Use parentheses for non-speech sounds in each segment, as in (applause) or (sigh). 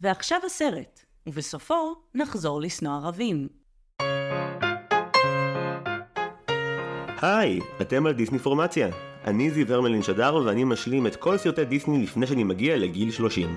ועכשיו הסרט, ובסופו נחזור לשנוא ערבים. היי, אתם על דיסני פורמציה. אני זיו הרמלין שדר ואני משלים את כל סרטי דיסני לפני שאני מגיע לגיל 30.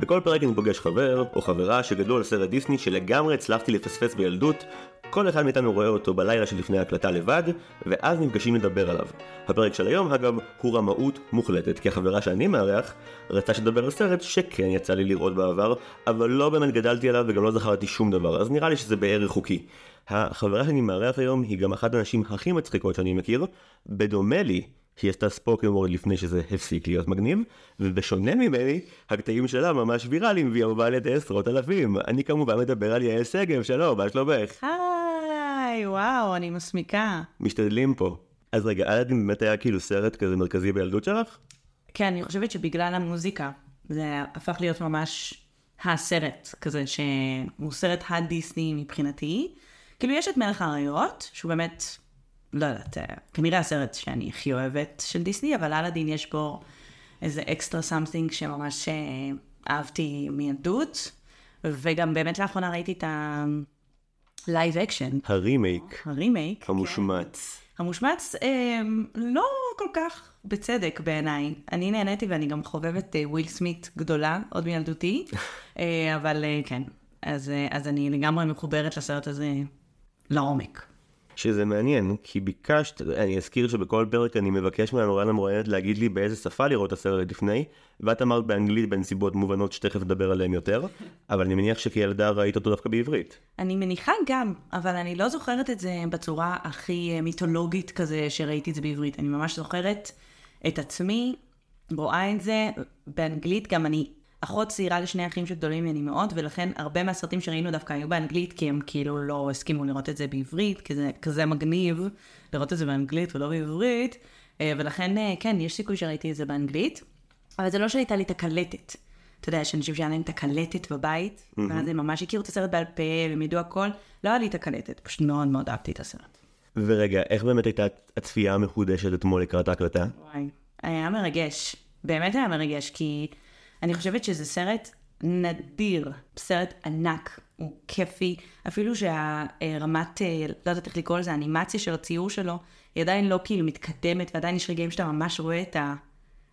בכל פרק אני פוגש חבר או חברה שגדלו על סרט דיסני שלגמרי הצלחתי לפספס בילדות, כל אחד מאיתנו רואה אותו בלילה שלפני ההקלטה לבד, ואז נפגשים לדבר עליו. הפרק של היום, אגב, הוא רמאות מוחלטת, כי החברה שאני מארח רצתה שתדבר על סרט שכן יצא לי לראות בעבר, אבל לא באמת גדלתי עליו וגם לא זכרתי שום דבר, אז נראה לי שזה בערך חוקי. החברה שאני מארח היום היא גם אחת הנשים הכי מצחיקות שאני מכיר, בדומה לי, שהיא עשתה ספוקן וורד לפני שזה הפסיק להיות מגניב, ובשונה ממני, הקטעים שלה ממש ויראליים והיא אהובה על ידי עשרות אלפים. אני כמובן מדבר על יעל שגב, שלום, מה שלומך? וואו, אני מסמיקה. משתדלים פה. אז רגע, אלאדין באמת היה כאילו סרט כזה מרכזי בילדות שלך? כן, אני חושבת שבגלל המוזיקה, זה הפך להיות ממש הסרט כזה, שהוא סרט הדיסני מבחינתי. כאילו, יש את מלך האריות, שהוא באמת, לא יודעת, אה, כנראה הסרט שאני הכי אוהבת של דיסני, אבל אלאדין יש בו איזה extra something שממש אה, אהבתי מילדות, וגם באמת לאחרונה ראיתי את ה live action, ה remake, ה remake. כן. המושמץ. המושמץ אה, לא כל כך בצדק בעיניי. אני נהניתי ואני גם חובבת אה, וויל סמית גדולה, עוד מילדותי, (laughs) אה, אבל אה, כן, אז, אה, אז אני לגמרי מחוברת לסרט הזה לעומק. שזה מעניין, כי ביקשת, אני אזכיר שבכל פרק אני מבקש מהמורן המרואיינת להגיד לי באיזה שפה לראות את הסרט לפני, ואת אמרת באנגלית בנסיבות מובנות שתכף נדבר עליהן יותר, אבל אני מניח שכילדה ראית אותו דווקא בעברית. אני מניחה גם, אבל אני לא זוכרת את זה בצורה הכי אה, מיתולוגית כזה שראיתי את זה בעברית. אני ממש זוכרת את עצמי, רואה את זה באנגלית, גם אני אחות צעירה לשני אחים שגדולים ממני מאוד, ולכן הרבה מהסרטים שראינו דווקא היו באנגלית, כי הם כאילו לא הסכימו לראות את זה בעברית, כי זה כזה מגניב לראות את זה באנגלית ולא בעברית, אה, ולכן אה, כן, יש סיכוי שראיתי את זה באנגלית, אבל זה לא שהייתה לי את הקלטת. אתה יודע, יש אנשים שהיה להם את הקלטת בבית, ואז הם ממש הכירו את הסרט בעל פה, והם ידעו הכל, לא היה לי את הקלטת, פשוט מאוד מאוד אהבתי את הסרט. ורגע, איך באמת הייתה הצפייה המחודשת אתמול לקראת ההקלטה? וואי, היה מרגש. באמת היה מרגש, כי אני חושבת שזה סרט נדיר, סרט ענק, הוא כיפי, אפילו שהרמת, אה, לא יודעת איך לקרוא לזה, האנימציה של הציור שלו, היא עדיין לא כאילו מתקדמת, ועדיין יש רגעים שאתה ממש רואה את, ה,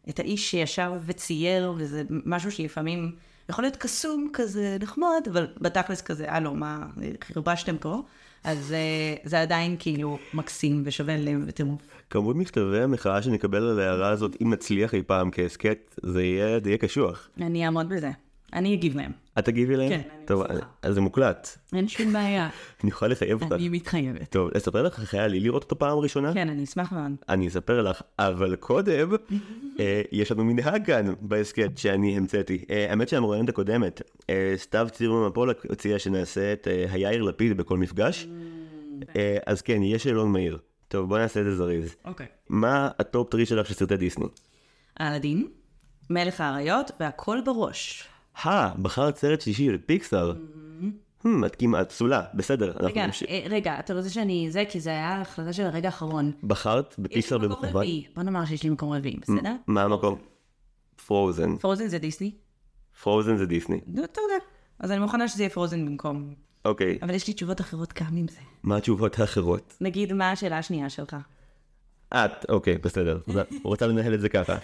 את האיש שישב וצייר, וזה משהו שלפעמים יכול להיות קסום כזה נחמד, אבל בתכלס כזה, הלו, מה, חרבשתם פה? אז אה, זה עדיין כאילו מקסים ושווה לב וטירוף. כמות מכתבי המחאה שנקבל על ההערה הזאת, אם נצליח אי פעם כהסכת, זה יהיה, זה יהיה קשוח. אני אעמוד בזה. אני אגיב להם. את תגיבי להם? כן, אני טוב. אז זה מוקלט. אין שום בעיה. (laughs) אני יכול לחייב אותך. אני מתחייבת. טוב, אספר לך איך היה לי לראות אותו פעם ראשונה? כן, אני אשמח מאוד. אני אספר לך, אבל קודם, (laughs) אה, יש לנו מנהג כאן בהסכת שאני המצאתי. אה, האמת שהמרואיינת הקודמת, אה, סתיו צירמן פולק הציעה שנעשה את אה, היאיר לפיד בכל מפגש. אה, אז כן, יהיה שאלון מהיר. טוב, בוא נעשה את זה זריז. אוקיי. מה ה top three שלך של סרטי דיסני? אלאדין, מלך האריות והכל בראש. אה, בחרת סרט שלישי של פיקסאר. Hmm, את כמעט פסולה, בסדר. רגע, נמשיך. אה, רגע, אתה רוצה שאני... זה, כי זה היה החלטה של הרגע האחרון. בחרת בפיקסאר מקום במכוון? רביעי. בוא נאמר שיש לי מקום רביעי, בסדר? מה המקום? פרוזן. פרוזן זה דיסני? פרוזן זה דיסני. נו, יודע. אז אני מוכנה שזה יהיה פרוזן במקום. אוקיי, אבל יש לי תשובות אחרות גם עם זה. מה התשובות האחרות? נגיד, מה השאלה השנייה שלך? את, אוקיי, בסדר. (laughs) רוצה לנהל את זה ככה.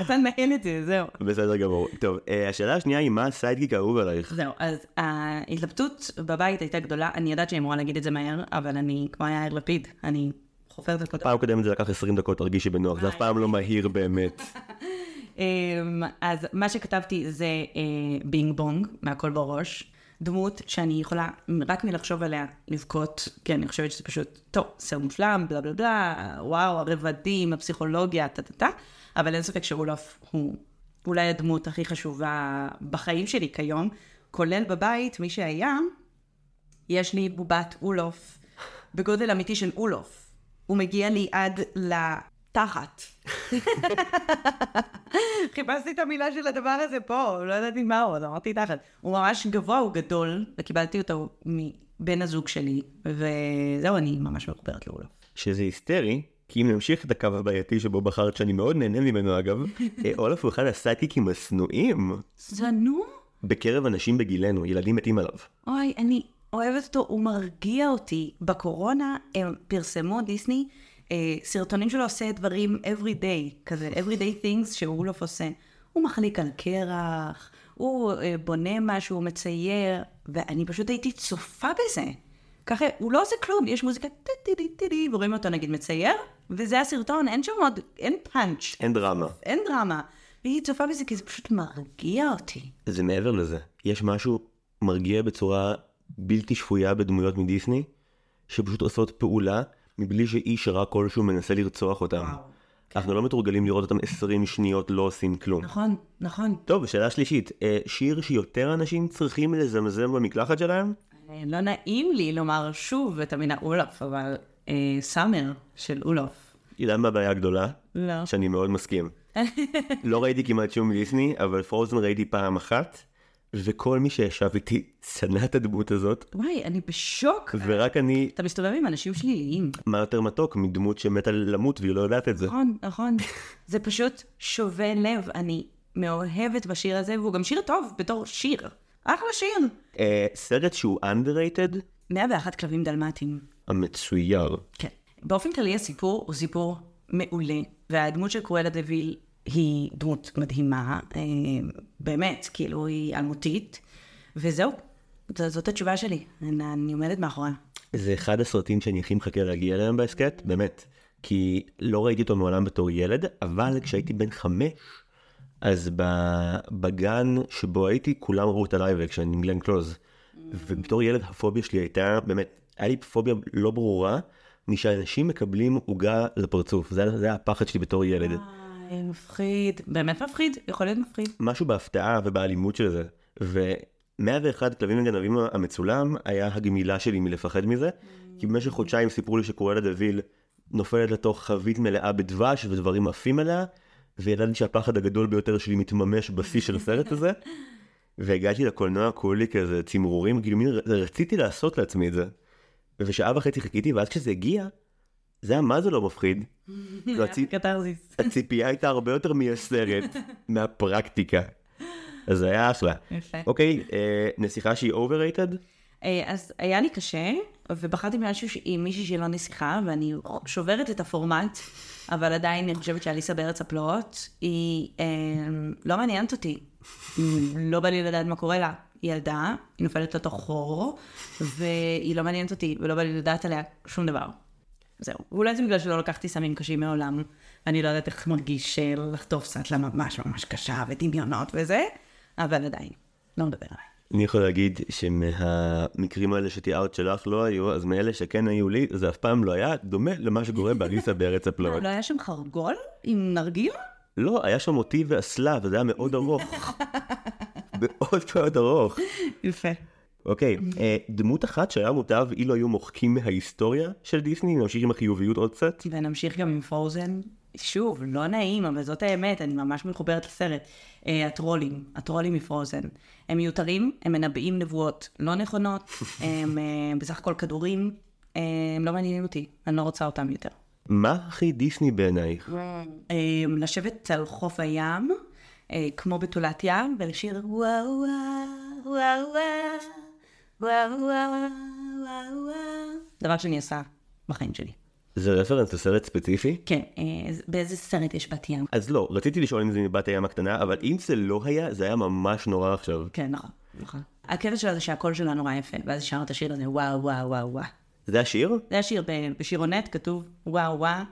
אתה מנהל את זה, זהו. בסדר גמור. טוב, אה, השאלה השנייה היא מה ה sidekick האהוב עלייך? זהו, אז ההתלבטות בבית הייתה גדולה, אני יודעת שאני אמורה להגיד את זה מהר, אבל אני כמו יאיר לפיד, אני חופרת על כל כותב. פעם קודמת זה לקח 20 דקות, תרגישי בנוח, זה אף פעם לא מהיר באמת. (laughs) אמ, אז מה שכתבתי זה אה, בינג בונג, מהכל בראש. דמות שאני יכולה רק מלחשוב עליה לבכות, כי אני חושבת שזה פשוט, טוב, סרט מושלם, בלה בלה בלה, וואו, הרבדים, הפסיכולוגיה, טה טה טה, אבל אין ספק שאולוף הוא אולי הדמות הכי חשובה בחיים שלי כיום, כולל בבית, מי שהיה, יש לי בובת אולוף, בגודל אמיתי של אולוף. הוא מגיע לי עד לתחת. (laughs) חיפשתי את המילה של הדבר הזה פה, לא ידעתי מה עוד, אמרתי תחת. הוא ממש גבוה, הוא גדול, וקיבלתי אותו מבן הזוג שלי, וזהו, אני ממש מחוברת לאולוף. שזה היסטרי, כי אם נמשיך את הקו הבעייתי שבו בחרת, שאני מאוד נהנה ממנו אגב, אה, אולף הוא אחד הסיידקיקים השנואים. שנוא? בקרב אנשים בגילנו, ילדים מתים עליו. אוי, אני אוהבת אותו, הוא מרגיע אותי. בקורונה הם פרסמו, דיסני, אה, סרטונים שלו עושה דברים every day, כזה everyday things שאולוף עושה. הוא מחליק על קרח, הוא אה, בונה משהו, הוא מצייר, ואני פשוט הייתי צופה בזה. ככה, הוא לא עושה כלום, יש מוזיקה טי-טי-טי-טי, ורואים אותו נגיד מצייר, וזה הסרטון, אין שם עוד, אין פאנץ', אין דרמה. אין דרמה. והיא צופה בזה כי זה פשוט מרגיע אותי. זה מעבר לזה. יש משהו מרגיע בצורה בלתי שפויה בדמויות מדיסני, שפשוט עושות פעולה מבלי שאיש רע כלשהו מנסה לרצוח אותם. וואו, אנחנו לא מתורגלים לראות אותם 20 שניות לא עושים כלום. נכון, נכון. טוב, שאלה שלישית, אה, שיר שיותר אנשים צריכים לזמזם במקלחת שלהם? אה, לא נעים לי לומר שוב את המילה אולף, אבל סאמר של אולוף. יודע מה הבעיה הגדולה? לא. שאני מאוד מסכים. (laughs) לא ראיתי כמעט שום דיסני, אבל פרוזן ראיתי פעם אחת, וכל מי שישב איתי שנא את הדמות הזאת, וואי, אני בשוק. ורק אני, אתה מסתובב עם אנשים שליליים. מה יותר מתוק מדמות שמתה למות והיא לא יודעת את זה. נכון, נכון. (laughs) זה פשוט שובה לב. אני מאוהבת בשיר הזה, והוא גם שיר טוב בתור שיר. אחלה שיר. אה, סרט שהוא underrated, 101 כלבים דלמטיים. המצויר. כן. באופן כללי הסיפור הוא סיפור מעולה, והדמות של קרואלה דוויל היא דמות מדהימה, אה, באמת, כאילו היא אלמותית, וזהו, זאת התשובה שלי, אני, עומדת מאחוריה. זה אחד הסרטים שאני הכי מחכה להגיע אליהם בהסכת, באמת. כי לא ראיתי אותו מעולם בתור ילד, אבל כשהייתי בן חמש, אז בגן שבו הייתי, כולם ראו את ה live action עם גלן קלוז. ובתור ילד הפוביה שלי הייתה, באמת, היה לי פוביה לא ברורה, משאנשים מקבלים עוגה לפרצוף. זה, זה היה הפחד שלי בתור ילד. איי, מפחיד, באמת מפחיד, יכול להיות מפחיד. משהו בהפתעה ובאלימות של זה. ו-101 כלבים וגנבים המצולם היה הגמילה שלי מלפחד מזה, כי במשך חודשיים סיפרו לי שקרואלה דה ויל נופלת לתוך חבית מלאה בדבש ודברים עפים עליה, וידעתי שהפחד הגדול ביותר שלי מתממש בשיא של הסרט הזה. (laughs) והגעתי לקולנוע כולי כזה צמרורים, כאילו מין רציתי לעשות לעצמי את זה. ושעה וחצי חיכיתי, ואז כשזה הגיע, זה היה מה זה לא מפחיד. (laughs) הצי- קתרזיס. הציפייה הייתה הרבה יותר מהסרט, (laughs) מהפרקטיקה. אז זה היה אחלה. יפה. אוקיי, אה, נסיכה שהיא overrated? אה, אז היה לי קשה, ובחרתי משהו ש- עם מישהי שלא נסיכה, ואני שוברת את הפורמט, אבל עדיין אני חושבת שאליסה בארץ הפלאות, היא אה, לא מעניינת אותי. (laughs) לא בא לי לדעת מה קורה לה. ילדה, היא נופלת לתוך חור, והיא לא מעניינת אותי, ולא בא לי לדעת עליה שום דבר. זהו. ואולי זה בגלל שלא לקחתי סמים קשים מעולם, ואני לא יודעת איך מרגיש אה, לחטוף סטלה ממש ממש קשה, ודמיונות וזה, אבל עדיין, לא מדבר עליי. אני יכול להגיד שמהמקרים האלה שתיארת שלך לא היו, אז מאלה שכן היו לי, זה אף פעם לא היה דומה למה שקורה באליסה בארץ הפלאות. לא היה שם חרגול עם נרגיל? לא, היה שם אותי ואסלה, וזה היה מאוד ארוך. (laughs) מאוד מאוד ארוך. יפה. אוקיי, אה, דמות אחת שהיה מוטב אילו היו מוחקים מההיסטוריה של דיסני, נמשיך עם החיוביות עוד קצת. ונמשיך גם עם פרוזן. שוב, לא נעים, אבל זאת האמת, אני ממש מחוברת לסרט. אה, הטרולים, הטרולים מפרוזן. הם מיותרים, הם מנבאים נבואות לא נכונות, (laughs) הם אה, בסך הכל כדורים, אה, הם לא מעניינים אותי, אני לא רוצה אותם יותר. מה הכי דיסני בעינייך? אה, לשבת על חוף הים, אה, כמו בתולת ים, ולשיר וואו וואו וואו וואו וואו וואו וואו דבר שאני עושה בחיים שלי. זה רפרנס לסרט ספציפי? כן, אה, באיזה סרט יש בת ים? אז לא, רציתי לשאול אם זה מבת הים הקטנה, אבל אם זה לא היה, זה היה ממש נורא עכשיו. כן, נכון, נכון. הקטע שלה זה שהקול שלה נורא יפה, ואז שרנו את השיר הזה, וואו וואו וואו וואו. זה השיר? זה השיר, בשירונט כתוב וואו וואו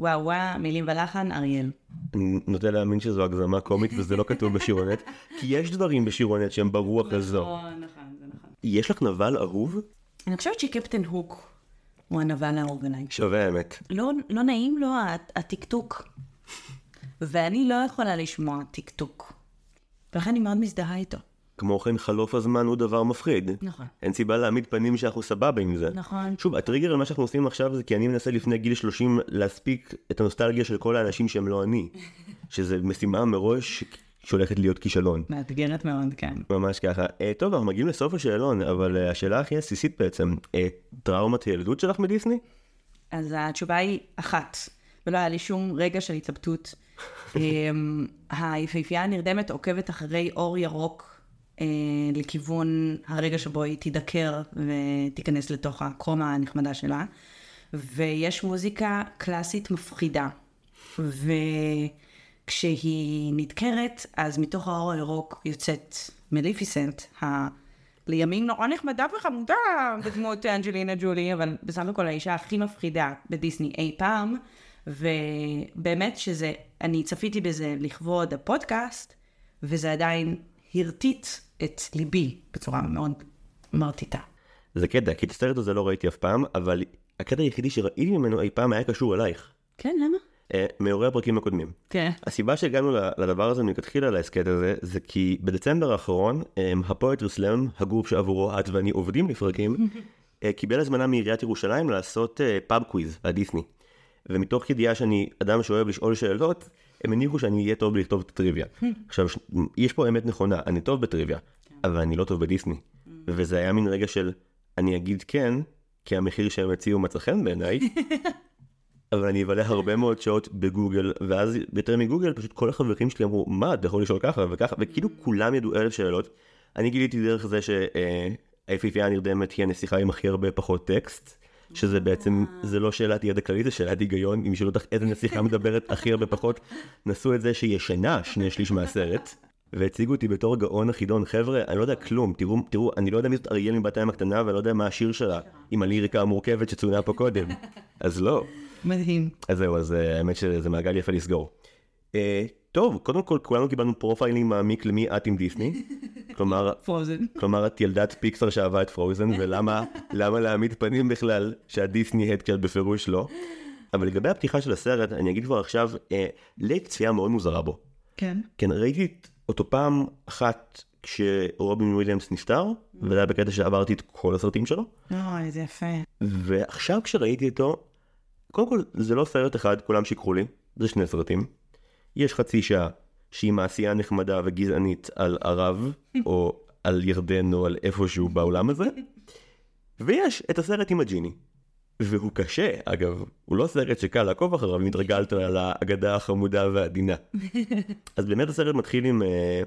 וואו, וואו, מילים ולחן, אריאל. אני נוטה להאמין שזו הגזמה קומית וזה לא כתוב בשירונט, כי יש דברים בשירונט שהם ברוח הזו. נכון, נכון, זה נכון. יש לך נבל אהוב? אני חושבת שקפטן הוק הוא הנבל עליי. שווה האמת. לא, לא נעים לו הט- הטקטוק. ואני לא יכולה לשמוע טקטוק. ולכן אני מאוד מזדהה איתו. כמו כן, חלוף הזמן הוא דבר מפחיד. נכון. אין סיבה להעמיד פנים שאנחנו סבבה עם זה. נכון. שוב, הטריגר על מה שאנחנו עושים עכשיו זה כי אני מנסה לפני גיל 30 להספיק את הנוסטלגיה של כל האנשים שהם לא אני. שזה משימה מראש שהולכת להיות כישלון. מאתגרת מאוד, כן. ממש ככה. אה, טוב, אנחנו מגיעים לסוף השאלון, אבל אה, השאלה הכי עסיסית בעצם, אה, טראומת הילדות שלך מדיסני? אז התשובה היא אחת, ולא היה לי שום רגע של התלבטות. (laughs) אמ, היפהפייה הנרדמת עוקבת אחרי אור ירוק לכיוון הרגע שבו היא תידקר ותיכנס לתוך הקרומה הנחמדה שלה. ויש מוזיקה קלאסית מפחידה. וכשהיא נדקרת, אז מתוך האור הירוק יוצאת מליפיסנט, ה... לימים נורא נחמדה וחמודה בדמות אנג'לינה ג'ולי, אבל בסך הכל האישה הכי מפחידה בדיסני אי פעם. ובאמת שזה, אני צפיתי בזה לכבוד הפודקאסט, וזה עדיין הרטיט את ליבי בצורה מאוד מרטיטה. זה קטע, כי את הסרט הזה לא ראיתי אף פעם, אבל הקטע היחידי שראיתי ממנו אי פעם היה קשור אלייך. כן, למה? אה, מאירועי הפרקים הקודמים. כן. הסיבה שהגענו לדבר הזה מלכתחילה להסכת הזה, זה כי בדצמבר האחרון, אה, הפואטרי סלאם, הגוף שעבורו את ואני עובדים לפרקים, (laughs) אה, קיבל הזמנה מעיריית ירושלים לעשות pub quiz על דיסני. ומתוך ידיעה שאני אדם שאוהב לשאול שאלות, הם הניחו שאני אהיה טוב בלכתוב את הטריוויה. עכשיו, יש פה אמת נכונה, אני טוב בטריוויה, אבל אני לא טוב בדיסני. וזה היה מין רגע של, אני אגיד כן, כי המחיר שהם הציעו מצא חן בעיניי, (laughs) אבל אני אבלה הרבה מאוד שעות בגוגל, ואז יותר מגוגל, פשוט כל החברים שלי אמרו, מה, אתה יכול לשאול ככה וככה, וכאילו כולם ידעו אלף שאלות. אני גיליתי דרך זה שהיפיפייה הנרדמת היא הנסיכה עם הכי הרבה פחות טקסט, שזה בעצם, זה לא שאלת ידע כללית, זה שאלת היגיון, אם ישאלו אותך איזה נסיכה מדברת הכי הרבה פחות, נסו את זה שהיא ישנה שני שליש מהסרט. והציגו אותי בתור גאון החידון, חבר'ה, אני לא יודע כלום, תראו, תראו, אני לא יודע מי זאת אריאל מבת הים הקטנה, ואני לא יודע מה השיר שלה, עם הליריקה המורכבת שצוינה פה קודם. אז לא. מדהים. אז זהו, אז אה, האמת שזה מעגל יפה לסגור. טוב, קודם כל כולנו קיבלנו profiling מעמיק למי את עם דיסני. (laughs) כלומר, פרוזן. כלומר את ילדת פיקסאר שאהבה את פרוזן, ולמה למה להעמיד פנים בכלל שה Disney head כשאת בפירוש לא. אבל לגבי הפתיחה של הסרט, אני אגיד כבר עכשיו, אה, לי הייתה צפייה מאוד מוזרה בו. כן. כן, ראיתי אותו פעם אחת כשרובין וויליאמס נפטר, וזה היה בקטע שעברתי את כל הסרטים שלו. אוי, איזה יפה. ועכשיו כשראיתי אותו, קודם כל זה לא סרט אחד, כולם שיקחו לי, זה שני סרטים. יש חצי שעה שהיא מעשייה נחמדה וגזענית על ערב, (laughs) או על ירדן, או על איפשהו בעולם הזה. ויש את הסרט עם הג'יני. והוא קשה, אגב, הוא לא סרט שקל לעקוב אחריו אם התרגלת על האגדה החמודה והעדינה. (laughs) אז באמת הסרט מתחיל עם, אה,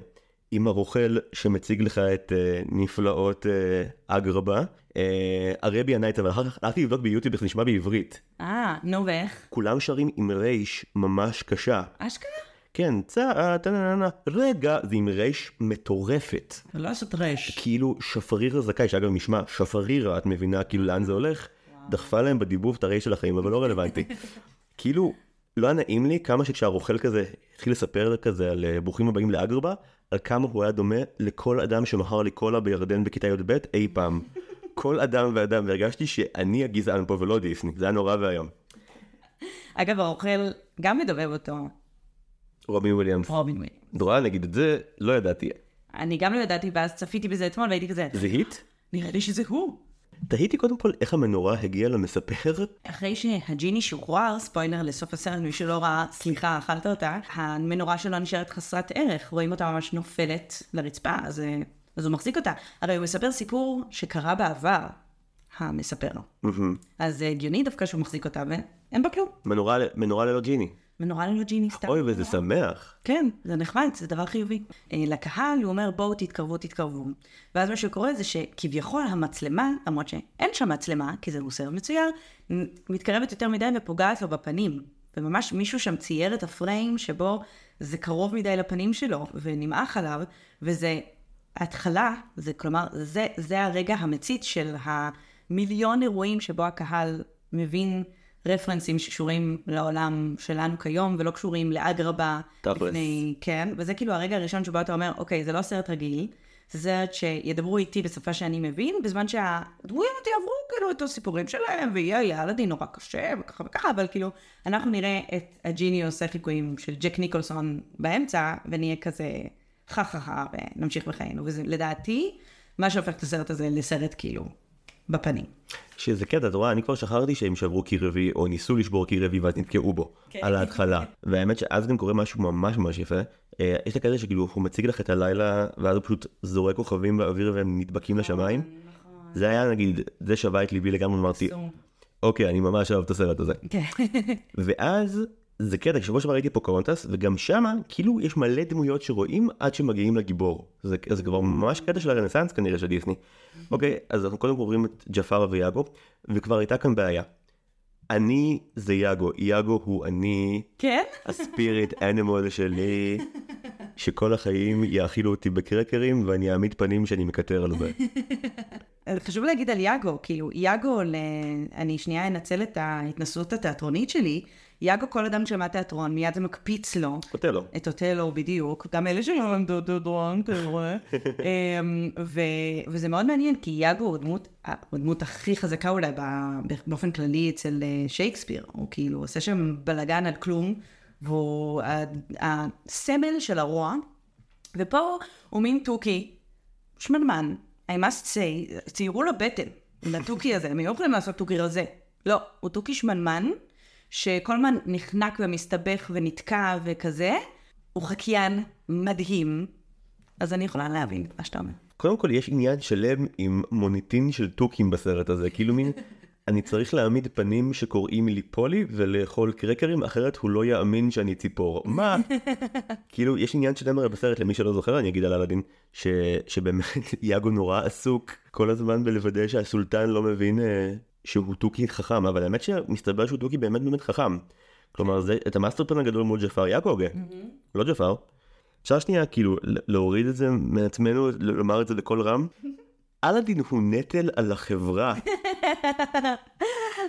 עם הרוכל שמציג לך את אה, נפלאות אה, אגרבה. אה, הרבי ענה את זה, אבל אחר כך הלכתי לבדוק ביוטיוב איך זה נשמע בעברית. אה, נו ואיך? כולם שרים עם רייש ממש קשה. אשכרה? כן, צה, טה-נה-נה, רגע, זה עם רייש מטורפת. לא לעשות רש. כאילו שפרירה זכאי, שאגב נשמע שפרירה, את מבינה כאילו לאן זה הולך? דחפה להם בדיבוב את הרייש של החיים, אבל לא רלוונטי. (laughs) כאילו, לא היה נעים לי כמה שכשהרוכל כזה התחיל לספר כזה על אה, ברוכים הבאים לאגרבה, על כמה הוא היה דומה לכל אדם שמכר לי קולה בירדן בכיתה י"ב אי פעם. כל אדם ואדם, והרגשתי שאני הגזען פה ולא דיסני, זה היה נורא ואיום. אגב, הרוכל גם מדובב אותו, רובין וויליאמס. רובין וויליאמס. נורא נגיד את זה, לא ידעתי. אני גם לא ידעתי, ואז צפיתי בזה אתמול והייתי כזה, זה היט? נראה לי שזה הוא. תהיתי קודם כל איך המנורה הגיעה למספר. אחרי שהג'יני שוחרר, ספוילר לסוף הסרט, מי שלא ראה, סליחה, אכלת אותה, המנורה שלו נשארת חסרת ערך, רואים אותה ממש נופלת לרצפה, אז, אה, אז הוא מחזיק אותה. הרי הוא מספר סיפור שקרה בעבר, המספר. מהמם. אז זה הגיוני דווקא שהוא מחזיק אותה, ואין בה כלום. מנורה מנורה ללא ג'יני. מנורה ללא ג'יני סתם. אוי, וזה שמח. כן, זה נחמד, זה דבר חיובי. אה, לקהל הוא אומר בואו תתקרבו, תתקרבו. ואז מה שקורה זה שכביכול המצלמה, למרות שאין שם מצלמה, כי זהו סרט מצויר, מתקרבת יותר מדי ופוגעת לו בפנים. וממש מישהו שם צייר את הפריים שבו זה קרוב מדי לפנים שלו, ונמעך עליו, וזה ההתחלה, זה כלומר, זה, זה הרגע המצית של המיליון אירועים שבו הקהל מבין רפרנסים שקשורים לעולם שלנו כיום, ולא קשורים לאגרבה. תכלס. לפני, כן, וזה כאילו הרגע הראשון שבו אתה אומר, אוקיי, זה לא סרט רגיל, זה סרט שידברו איתי בשפה שאני מבין, בזמן שהדמויות יעברו כאילו את הסיפורים שלהם, ויהיה ילדי נורא קשה, וככה וככה, אבל כאילו, אנחנו נראה את הג'יני עושה חיקויים של ג'ק ניקולסון באמצע, ונהיה כזה חה חה חה, ונמשיך בחיינו, וזה לדעתי, מה שהופך את הסרט הזה לסרט כאילו, בפנים. שזה קטע, את רואה, אני כבר שכחתי שהם שברו קיר רביעי, או ניסו לשבור קיר רביעי ואז נתקעו בו, כן. על ההתחלה. והאמת שאז גם קורה משהו ממש ממש יפה. אה, יש את הקטע שכאילו הוא מציג לך את הלילה, ואז הוא פשוט זורק כוכבים באוויר והם נדבקים לשמיים. זה היה נגיד, זה שווה את ליבי לגמרי, אמרתי, נכון. אוקיי, אני ממש אוהב את הסרט הזה. כן. ואז זה קטע, שבוע שעבר ראיתי פוקהונטס, וגם שמה, כאילו יש מלא דמויות שרואים עד שמגיעים לגיבור. זה, זה כבר ממש קטע של הרנסאנס כנראה של דיסני. אוקיי, אז אנחנו קודם כל עוברים את ג'פרה ויאגו, וכבר הייתה כאן בעיה. אני זה יאגו, יאגו הוא אני, כן? הספיריט אנימול שלי, שכל החיים יאכילו אותי בקרקרים ואני אעמיד פנים שאני מקטר על זה. חשוב להגיד על יאגו, כאילו, יאגו, ל... אני שנייה אנצל את ההתנסות התיאטרונית שלי, יאגו, כל אדם שמע תיאטרון, מיד זה מקפיץ לו. אוטלו. את אוטלו, בדיוק. גם אלה שלא למדו תיאטרון, כנראה. (laughs) אמ, וזה מאוד מעניין, כי יאגו הוא הדמות, הדמות הכי חזקה אולי באופן כללי אצל אה, שייקספיר. הוא כאילו עושה שם בלאגן על כלום, והוא הסמל של הרוע. ופה הוא מין תוכי, שמנמן, I must say, ציירו לו בטן, לתוכי הזה, הם היו יכולים לעשות תוכי רזה. לא, הוא תוכי שמנמן, שכל הזמן נחנק ומסתבך ונתקע וכזה. הוא חקיין מדהים, אז אני יכולה להבין מה שאתה אומר. קודם כל יש עניין שלם עם מוניטין של תוכים בסרט הזה, כאילו מין, (laughs) אני צריך להעמיד פנים שקוראים לי פולי ולאכול קרקרים, אחרת הוא לא יאמין שאני ציפור. מה? (laughs) כאילו, יש עניין שלם הרי בסרט, למי שלא זוכר, אני אגיד על אלאדין, ש... שבאמת (laughs) יאגו נורא עסוק כל הזמן בלוודא שהסולטן לא מבין אה, שהוא תוכי חכם, אבל האמת שמסתבר שהוא תוכי באמת באמת חכם. כלומר, זה המאסטרפלן הגדול מול ג'פאר יאגו הוגה, לא ג'פאר. אפשר שנייה כאילו להוריד את זה מעצמנו, לומר את זה בקול רם? אלאדין הוא נטל על החברה.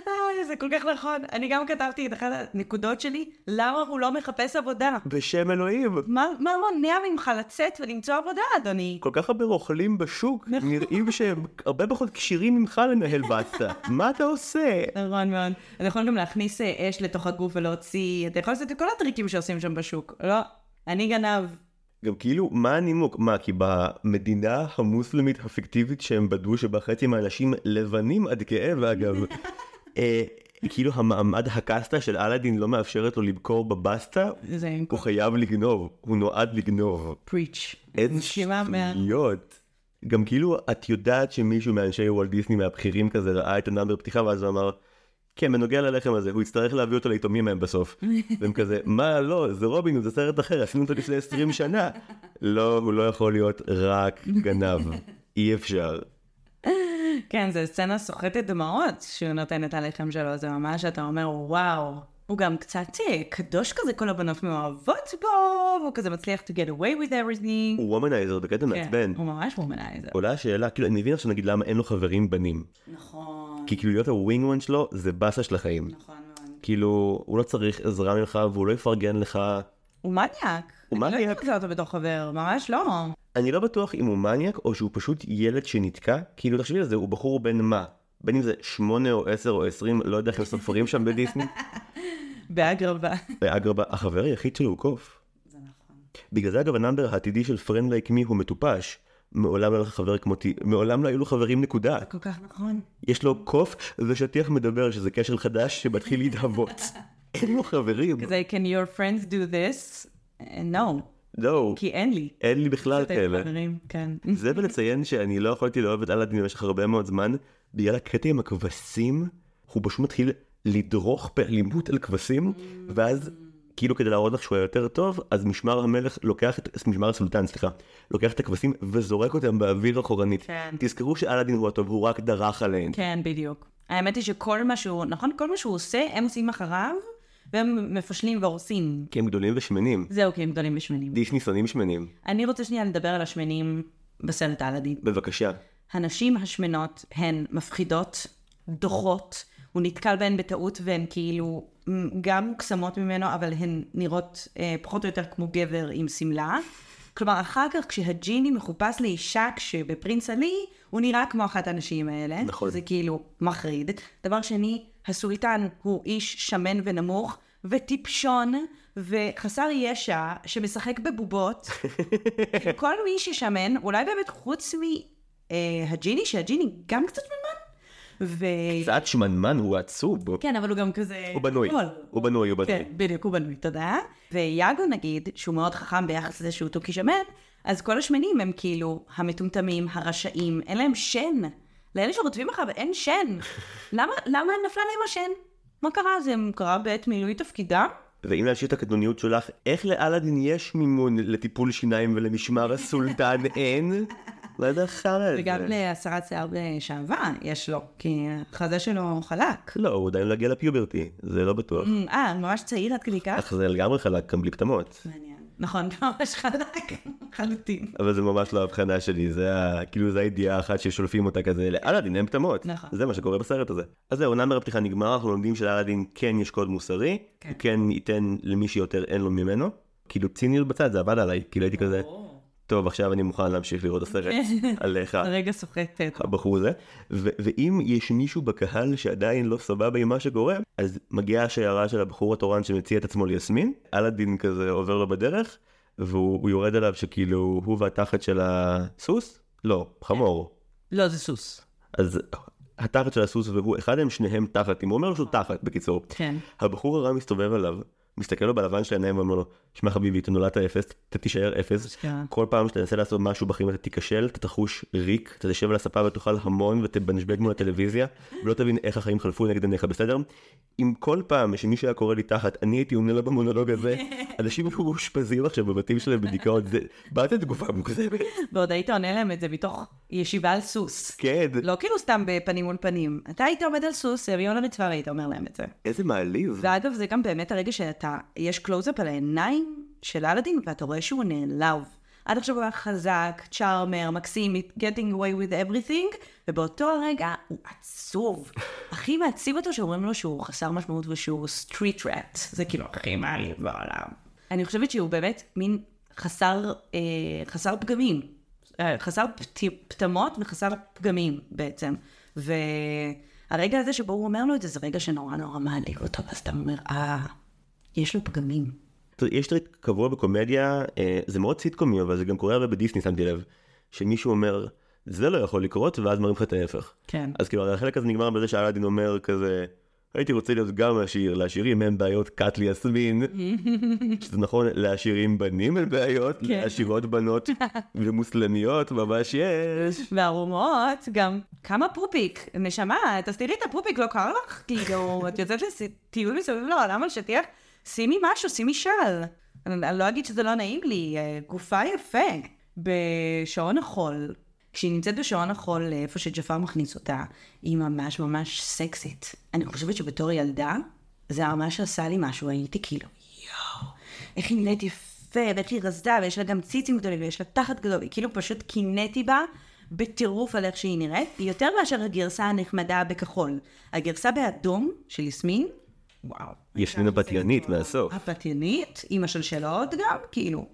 אה, זה כל כך נכון. אני גם כתבתי את אחת הנקודות שלי, למה הוא לא מחפש עבודה? בשם אלוהים. מה, מה מונע ממך לצאת ולמצוא עבודה, אדוני? כל כך הרבה רוכלים בשוק, נכון. נראים שהם הרבה פחות כשירים ממך לנהל בסטה. מה אתה עושה? נכון מאוד. אתה יכול גם להכניס אה, אש לתוך הגוף ולהוציא, אתה יכול לעשות את כל הטריקים שעושים שם בשוק. לא, אני גנב. גם כאילו, מה הנימוק? מה, כי במדינה המוסלמית הפיקטיבית שהם בדו שבה חצי מהאנשים לבנים עד כאב, אגב, (laughs) אה, כאילו המעמד הקסטה של אלאדין לא מאפשרת לו לבקור בבסטה, זה הוא חייב לגנוב, הוא נועד לגנוב. פריץ'. איזה. שטויות. גם כאילו, את יודעת שמישהו מאנשי וולט דיסני מהבכירים כזה ראה את הנאמבר פתיחה ואז הוא אמר, כן, בנוגע ללחם הזה, הוא יצטרך להביא אותו ליתומים מהם בסוף. (laughs) והם כזה, מה, לא, זה רובין, זה סרט אחר, עשינו אותו לפני 20 שנה. לא, הוא לא יכול להיות רק גנב. אי אפשר. כן, זו סצנה סוחטת דמעות שהוא נותן את הלחם שלו, זה ממש, אתה אומר, וואו. הוא גם קצת אה, קדוש כזה, כל הבנות מאוהבות בו, והוא כזה מצליח to get away with everything. הוא womanizer בקטע מעצבן. כן, הוא ממש womanizer. עולה השאלה, כאילו, אני מבין עכשיו נגיד למה אין לו חברים בנים. נכון, כי כאילו להיות ה wingman שלו זה באסה של החיים. נכון מאוד. כאילו, הוא לא צריך עזרה ממך והוא לא יפרגן לך. הוא מניאק. הוא מניאק. אני לא הייתי אותו בתור חבר, ממש לא. אני לא בטוח אם הוא מניאק או שהוא פשוט ילד שנתקע. כאילו, תחשבי על זה, הוא בחור בן מה? בין אם זה שמונה או עשר או עשרים, לא יודע איך הם סופרים שם בדיסני. (laughs) באגרבה. באגרבה, החבר היחיד שלו הוא קוף. זה נכון. בגלל זה אגב ה number העתידי של friend like me הוא מטופש. מעולם לא היה לך חבר כמותי, מעולם לא היו לו חברים נקודה. כל כך נכון. יש לו קוף ושטיח מדבר שזה קשר חדש שמתחיל להתהוות. (laughs) אין לו חברים. כזה, can your friends do this? no, לא, כי אין לי. אין לי בכלל כאלה. חברים, כן. זה ולציין שאני לא יכולתי לאהוב את אלאדין במשך הרבה מאוד זמן, בגלל הקטע עם הכבשים, הוא פשוט מתחיל לדרוך באלימות על כבשים, ואז כאילו כדי להראות לך שהוא היה יותר טוב, אז משמר המלך לוקח את, משמר הסולטן, סליחה, לוקח את הכבשים וזורק אותם באוויר אחורנית. כן. תזכרו שאלאדין הוא הטוב, הוא רק דרך עליהן. כן, בדיוק. האמת היא שכל מה שהוא, נכון? כל מה שהוא עושה, הם עושים אחריו, והם מפשלים והורסים. כי הם גדולים ושמנים. זהו, כי הם גדולים ושמנים. דיסני שונאים שמנים. אני רוצה שנייה לדבר על השמנים בסרט אלאדין. בבקשה. הנשים השמנות הן מפחידות, דוחות, הוא נתקל בהן בטעות והן כאילו גם מוקסמות ממנו, אבל הן נראות אה, פחות או יותר כמו גבר עם שמלה. כלומר, אחר כך כשהג'יני מחופש לאישה כשבפרינס עלי, הוא נראה כמו אחת הנשים האלה. נכון. זה כאילו מחריד. דבר שני, הסולטן הוא איש שמן ונמוך, וטיפשון, וחסר ישע, שמשחק בבובות. (laughs) כל מי ששמן, אולי באמת חוץ מהג'יני, שהג'יני גם קצת שמנמן. ו... קצת שמנמן הוא עצוב. כן, אבל הוא גם כזה... הוא בנוי. גדול. הוא בנוי, הוא בנוי. כן, בדיוק, הוא בנוי, תודה. ויאגו נגיד, שהוא מאוד חכם ביחס לזה שהוא תוכי שמן, אז כל השמנים הם כאילו המטומטמים, הרשעים, אין להם שן. לאלה שרודפים אחריו אין שן. (laughs) למה, למה נפלה להם השן? מה קרה? זה קרה בעת מילוי תפקידה? ואם להמשיך את הקטנוניות שלך, איך לאלאדין יש מימון לטיפול שיניים ולמשמר הסולטן אין? (laughs) לא יודע חרא על זה. וגם להסרת שיער בשעווה יש לו, כי החזה שלו חלק. לא, הוא עדיין לא הגיע לפיוברטי, זה לא בטוח. אה, ממש צעיר עד כדי כך? אך זה לגמרי חלק, גם בלי פטמות. מעניין. נכון, ממש חלק, לחלוטין. אבל זה ממש לא ההבחנה שלי, זה ה... כאילו זה הידיעה האחת ששולפים אותה כזה, לאלאדין אין פטמות. נכון. זה מה שקורה בסרט הזה. אז זהו, נאמר הפתיחה נגמר, אנחנו לומדים שלאלאדין כן יש קוד מוסרי, כן. הוא כן ייתן למי שיותר אין לו ממנו. כאילו ציניות בצד, זה עבד עליי, כאילו הייתי כזה, טוב עכשיו אני מוכן להמשיך לראות את הסרט (laughs) עליך. הרגע סוחט את... הבחור הזה, ו- ואם יש מישהו בקהל שעדיין לא סבבה עם מה שקורה, אז מגיעה השיירה של הבחור התורן שמציע את עצמו ליסמין, אלאדין כזה עובר לו בדרך, והוא הוא יורד עליו שכאילו הוא והתחת של הסוס? לא, חמור. לא, זה סוס. אז התחת של הסוס והוא, אחד מהם שניהם תחתים, הוא אומר שהוא תחת, בקיצור. כן. הבחור הרע מסתובב עליו, מסתכל לו בלבן של העיניים ואומר לו, שמע חביבי, אתה נולדת אפס, אתה תישאר אפס. אשכרה. כל פעם שאתה תנסה לעשות משהו בחיים אתה תיכשל, אתה תחוש ריק, אתה תשב על הספה ותאכל המון ותבנשבג מול הטלוויזיה, ולא תבין איך החיים חלפו נגד עיניך, בסדר? אם כל פעם שמישהו היה קורא לי תחת, אני הייתי עונה לו במונולוג הזה, (laughs) אנשים היו מאושפזים עכשיו בבתים שלהם בדיכאון, זה זאת תגובה מוגזמת. ועוד היית עונה להם את זה מתוך ישיבה על סוס. כן, לא כאילו סתם בפנים מול פנים. אתה היית עומד על סוס, על הרצפה והיית אומר להם את זה. איזה מעליב. ואגב, זה גם באמת הרגע שאתה, יש קלוז-אפ על העיניים של אלאדין, ואתה רואה שהוא נעלב. עד עכשיו הוא היה חזק, charmer, מקסים, getting away with everything, ובאותו הרגע הוא עצוב. הכי מעציב אותו שאומרים לו שהוא חסר משמעות ושהוא street rat. זה כאילו הכי מעליב בעולם. אני חושבת שהוא באמת מין חסר, אה, חסר פגמים. אה, חסר פת, פטמות וחסר פגמים בעצם. והרגע הזה שבו הוא אומר לו את זה, זה רגע שנורא נורא מעליב אותו, ואז אתה אומר, אה, יש לו פגמים. יש טריק קבוע בקומדיה, אה, זה מאוד סיטקומי, אבל זה גם קורה הרבה בדיסני, שמתי לב, שמישהו אומר, זה לא יכול לקרות, ואז מראים לך את ההפך. כן. אז כאילו, החלק הזה נגמר בזה שאלאדין אומר כזה, הייתי רוצה להיות גם עשיר, לעשירים אין בעיות, קאט לי יסמין. (laughs) שזה נכון, לעשירים בנים אין בעיות, כן. לעשירות בנות ומוסלמיות ממש יש. וערומות, גם כמה פופיק, נשמה, תסתירי את הפופיק, לא קר לך? כאילו, את יוצאת לטיול מסביב לעולם על שטיח, שימי משהו, שימי של. אני, אני לא אגיד שזה לא נעים לי, אה, גופה יפה. בשעון החול, כשהיא נמצאת בשעון החול, איפה שג'פר מכניס אותה, היא ממש ממש סקסית. אני חושבת שבתור ילדה, זה ממש עשה לי משהו, הייתי כאילו, יואו, איך היא נראית יפה, ואיך היא רזדה, ויש לה גם ציצים גדולים, ויש לה תחת גדול, היא כאילו פשוט קינאתי בה בטירוף על איך שהיא נראית, יותר מאשר הגרסה הנחמדה בכחול. הגרסה באדום של יסמין, וואו. יסמין הפתיינית מהסוף. הפתיינית, עם השלשלות גם, כאילו,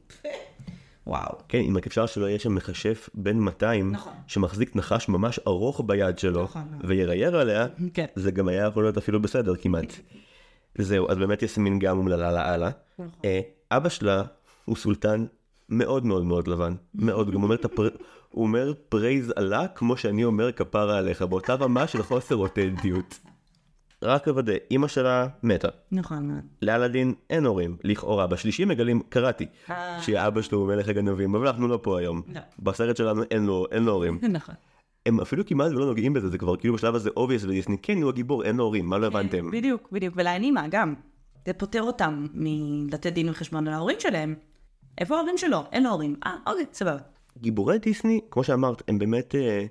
וואו. כן, אם רק אפשר שלא יהיה שם מכשף בן 200, נכון. שמחזיק נחש ממש ארוך ביד שלו, נכון, נכון. וירייר עליה, כן. זה גם היה יכול להיות אפילו בסדר כמעט. זהו, אז באמת יסמין גם אומללה לאללה. נכון. אה, אבא שלה הוא סולטן מאוד מאוד מאוד לבן, מאוד, גם אומר את הפר... הוא אומר praise Allah כמו שאני אומר כפרה עליך, באותה רמה של חוסר אותנטיות. רק לוודא, אימא שלה מתה. נכון מאוד. לאלאדין אין הורים, לכאורה. בשלישי מגלים, קראתי, אה. שאבא שלו הוא מלך הגנבים, אבל אנחנו לא פה היום. לא. בסרט שלנו אין לו, אין לו הורים. נכון. הם אפילו כמעט לא נוגעים בזה, זה כבר כאילו בשלב הזה obvious ודיסני, כן, הוא הגיבור, אין לו הורים, מה לא הבנתם? בדיוק, בדיוק. ולאנימה גם. זה פוטר אותם מלתת דין וחשבון על ההורים שלהם. איפה ההורים שלו? אין לו הורים. אה, אוקיי, סבבה. גיבורי דיסני, כמו שאמרת, הם באמת אה,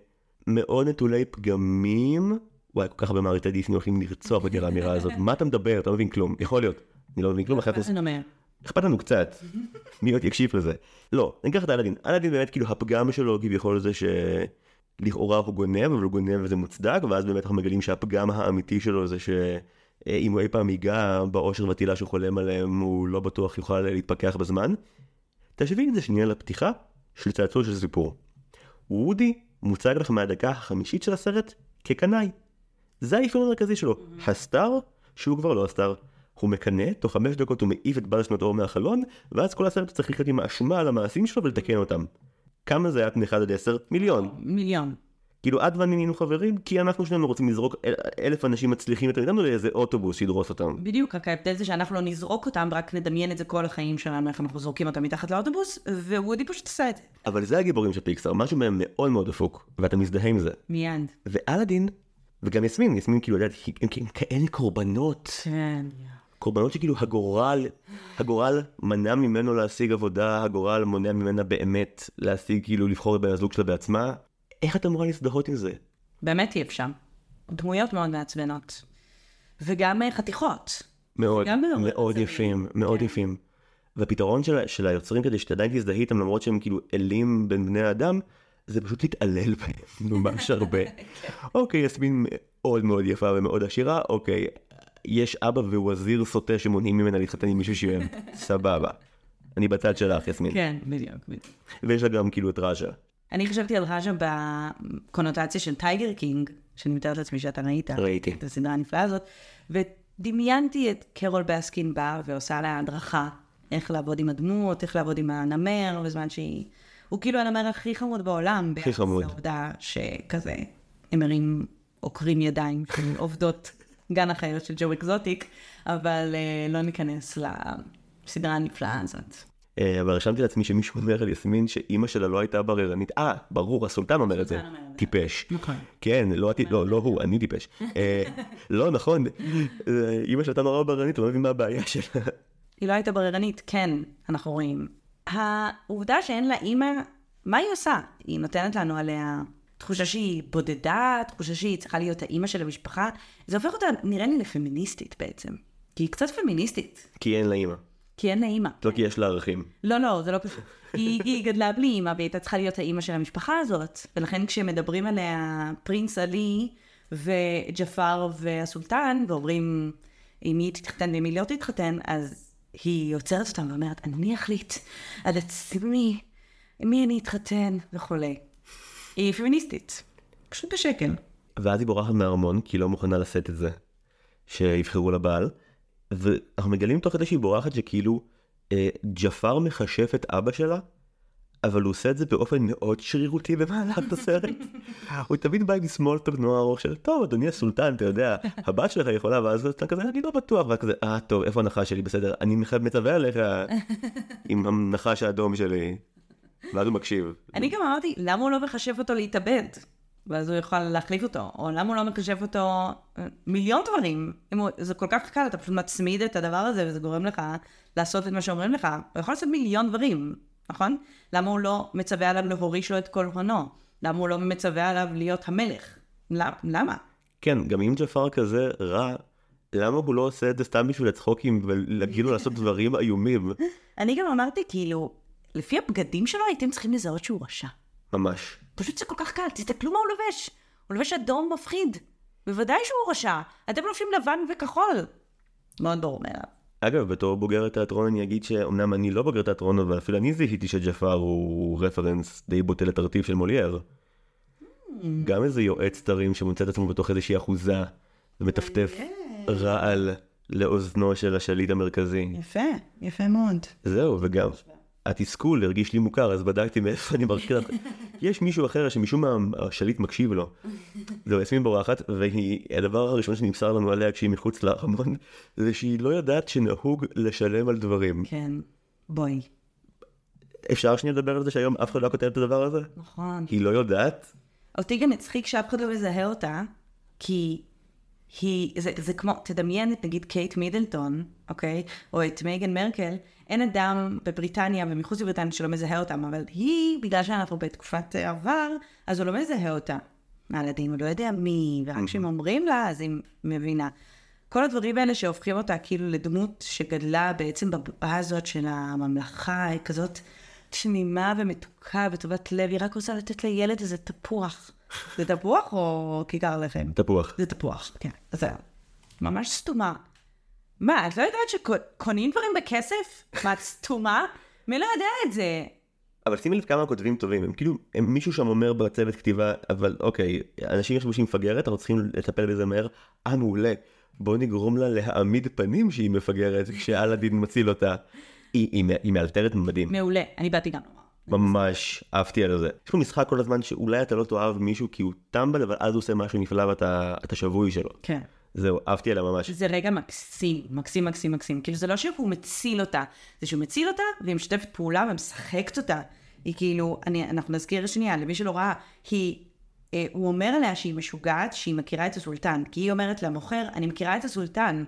מאוד נטולי פגמים. וואי, כל כך הרבה מעריצי דיסני הולכים לרצוח על האמירה הזאת. מה אתה מדבר? אתה לא מבין כלום. יכול להיות. אני לא מבין כלום, אחרת. אכפת לנו קצת. מי עוד יקשיב לזה? לא, אני אקח את אלאדין. אלאדין באמת כאילו הפגם שלו כביכול זה שלכאורה הוא גונב, אבל הוא גונב וזה מוצדק, ואז באמת אנחנו מגלים שהפגם האמיתי שלו זה שאם הוא אי פעם ייגע באושר והתהילה שהוא חולם עליהם, הוא לא בטוח יוכל להתפכח בזמן. תשבי את זה שנייה לפתיחה של צעצוע של סיפור. וודי מוצג לך מהדקה החמישית של הסרט כקנאי. זה האפיון המרכזי שלו. הסטאר, שהוא כבר לא הסטאר. הוא מקנא, תוך חמש דקות הוא מעיף את בעל שנות אור מהחלון, ואז כל הסרט צריך לחיות עם האשמה על המעשים שלו ולתקן אותם. כמה זה היה פני 1 עד 10? מיליון. מיליון. כאילו את ואני נהיינו חברים, כי אנחנו שנינו רוצים לזרוק אל- אלף אנשים מצליחים יותר מאיתנו לאיזה אוטובוס שידרוס אותם. בדיוק, רק ההבדל זה שאנחנו לא נזרוק אותם, רק נדמיין את זה כל החיים שלנו, איך אנחנו זורקים אותם מתחת לאוטובוס, ווודי פשוט עשה את זה. אבל זה הגיבורים של פיקסאר, משהו מהם מאוד מאוד דפוק, ואתה מזדהה עם זה. מיד. ואלאדין, וגם יסמין, יסמין כאילו, יודעת, הם הם כאלה קורבנות. כן. קורבנות שכאילו הגורל, הגורל מנע ממנו להשיג עבודה, הגורל מונע ממנה באמת להשיג, כאילו לבחור את בן הזוג שלה בעצמה. איך את אמורה להזדהות עם זה? באמת אי אפשר. דמויות מאוד מעצבנות. וגם אה, חתיכות. מאוד, מאוד. יפים, מאוד כן. יפים. והפתרון של, של היוצרים כדי שעדיין תזדהי איתם למרות שהם כאילו אלים בין בני האדם, זה פשוט להתעלל בהם ממש הרבה. (laughs) כן. אוקיי, יסמין מאוד מאוד יפה ומאוד עשירה, אוקיי, יש אבא ווזיר סוטה שמונעים ממנה להתחתן עם מישהו שהם, (laughs) סבבה. אני בצד שלך, יסמין. כן, בדיוק, בדיוק. ויש לה גם כאילו את ראז'ה. אני חשבתי על ראג'ה בקונוטציה של טייגר קינג, שאני מתארת לעצמי שאתה ראית. ראיתי. את הסדרה הנפלאה הזאת, ודמיינתי את קרול בסקין באה ועושה לה הדרכה, איך לעבוד עם הדמות, איך לעבוד עם הנמר, בזמן שהיא... הוא כאילו הנמר הכי חמוד בעולם. הכי חמוד. ביחס לעובדה שכזה, נמרים עוקרים ידיים של (laughs) עובדות גן החיות של ג'ו אקזוטיק, אבל אה, לא ניכנס לסדרה הנפלאה הזאת. אה, אבל רשמתי לעצמי שמישהו אומר על יסמין שאימא שלה לא הייתה בררנית. אה, ברור, הסולטן אומר את זה. טיפש. נכון. כן, לא, לא, לא הוא, אני טיפש. (laughs) אה, לא, נכון. אימא שלה הייתה נורא בררנית, לא מבין מה הבעיה שלה. היא לא הייתה בררנית, כן, אנחנו רואים. העובדה שאין לה אימא, מה היא עושה? היא נותנת לנו עליה תחושה שהיא בודדה, תחושה שהיא צריכה להיות האימא של המשפחה. זה הופך אותה, נראה לי, לפמיניסטית בעצם. כי היא קצת פמיניסטית, כי אין לה אימא. כי אין לה אימא. לא כי יש לה ערכים. לא, לא, זה לא פשוט. (laughs) היא, היא גדלה בלי אימא, והיא הייתה צריכה להיות האימא של המשפחה הזאת. ולכן כשמדברים עליה פרינס עלי וג'פר והסולטן, ואומרים עם מי תתחתן ועם מי לא תתחתן, אז היא עוצרת אותם ואומרת, אני אחליט על עצמי מי אני אתחתן וכולי. היא פמיניסטית. פשוט בשקל. ואז היא בורחת מהארמון, כי היא לא מוכנה לשאת את זה, שיבחרו לה בעל. ואנחנו מגלים תוך כדי שהיא בורחת שכאילו אה, ג'פר מכשף את אבא שלה, אבל הוא עושה את זה באופן מאוד שרירותי במהלך הסרט. הוא תמיד בא עם סמולטוק נורא ארוך של, טוב אדוני הסולטן, אתה יודע, הבת שלך יכולה, ואז אתה כזה, אני לא בטוח, ואז כזה, אה טוב, איפה הנחש שלי? בסדר, אני מצווה עליך עם הנחש האדום שלי. ואז הוא מקשיב. אני גם אמרתי, למה הוא לא מחשב אותו להתאבד? ואז הוא יוכל להחליף אותו. או למה הוא לא מחשב אותו מיליון דברים. הוא, זה כל כך קל, אתה פשוט מצמיד את הדבר הזה, וזה גורם לך לעשות את מה שאומרים לך. הוא יכול לעשות מיליון דברים, נכון? למה הוא לא מצווה עליו להוריש לו את כל הונו? למה הוא לא מצווה עליו להיות המלך? למ- למה? כן, גם אם ג'פר כזה רע, למה הוא לא עושה את זה סתם בשביל הצחוקים ולהגיד לו לעשות דברים איומים? (laughs) אני גם אמרתי, כאילו, לפי הבגדים שלו הייתם צריכים לזהות שהוא רשע. ממש. פשוט זה כל כך קל, תסתכלו מה הוא לובש. הוא לובש אדום מפחיד. בוודאי שהוא רשע. אתם לובשים לבן וכחול. מאוד ברור מאליו. אגב, בתור בוגר תיאטרון אני אגיד שאומנם אני לא בוגר תיאטרון, אבל אפילו אני זיהיתי שג'פר הוא רפרנס די בוטה לטרטיב של מולייר. גם איזה יועץ תרים שמוצא את עצמו בתוך איזושהי אחוזה ומטפטף רעל לאוזנו של השליט המרכזי. יפה, יפה מאוד. זהו, וגם התסכול הרגיש לי מוכר, אז בדקתי מאיפה אני מרכיב. יש מישהו אחר שמשום מה השליט מקשיב לו. זהו, יסמין בורחת, והדבר הראשון שנמסר לנו עליה כשהיא מחוץ לארמון, זה שהיא לא יודעת שנהוג לשלם על דברים. כן, בואי. אפשר שנייה לדבר על זה שהיום אף אחד לא כותב את הדבר הזה? נכון. היא לא יודעת? אותי גם הצחיק שאף אחד לא מזהה אותה, כי היא, זה, זה כמו, תדמיין את נגיד קייט מידלטון, אוקיי? או את מייגן מרקל, אין אדם בבריטניה ומחוץ לבריטניה שלא מזהה אותם, אבל היא, בגלל שאנחנו בתקופת עבר, אז הוא לא מזהה אותה. על הדין, הוא לא יודע מי, ורק כשהם אומרים לה, אז היא מבינה. כל הדברים האלה שהופכים אותה כאילו לדמות שגדלה בעצם בבועה הזאת של הממלכה, היא כזאת תמימה ומתוקה וטובת לב, היא רק רוצה לתת לילד איזה תפוח. זה תפוח או כיכר לחם? תפוח. זה תפוח, כן. אז זה ממש סתומה. מה, את לא יודעת שקונים דברים בכסף? מה, את סתומה? מי לא יודע את זה? אבל שימי לב כמה כותבים טובים, הם כאילו, הם, מישהו שם אומר בצוות כתיבה, אבל אוקיי, אנשים יחשבו שהיא מפגרת, אנחנו צריכים לטפל בזה מהר, אה מעולה, בוא נגרום לה להעמיד פנים שהיא מפגרת, כשאלאדין מציל אותה. היא, היא, היא מאלתרת מדהים, מעולה, אני באתי גם לומר. ממש אהבתי על זה. יש פה משחק כל הזמן שאולי אתה לא תאהב מישהו כי הוא טמבל, אבל אז הוא עושה משהו נפלא ואתה אתה שבוי שלו. כן. זהו, אהבתי עליה ממש. זה רגע מקסים, מקסים, מקסים, מקסים. כאילו, זה לא שהוא מציל אותה, זה שהוא מציל אותה, והיא משתפת פעולה ומשחקת אותה. היא כאילו, אני, אנחנו נזכיר שנייה, למי שלא ראה, היא, אה, הוא אומר עליה שהיא משוגעת, שהיא מכירה את הסולטן. כי היא אומרת למוכר, אני מכירה את הסולטן.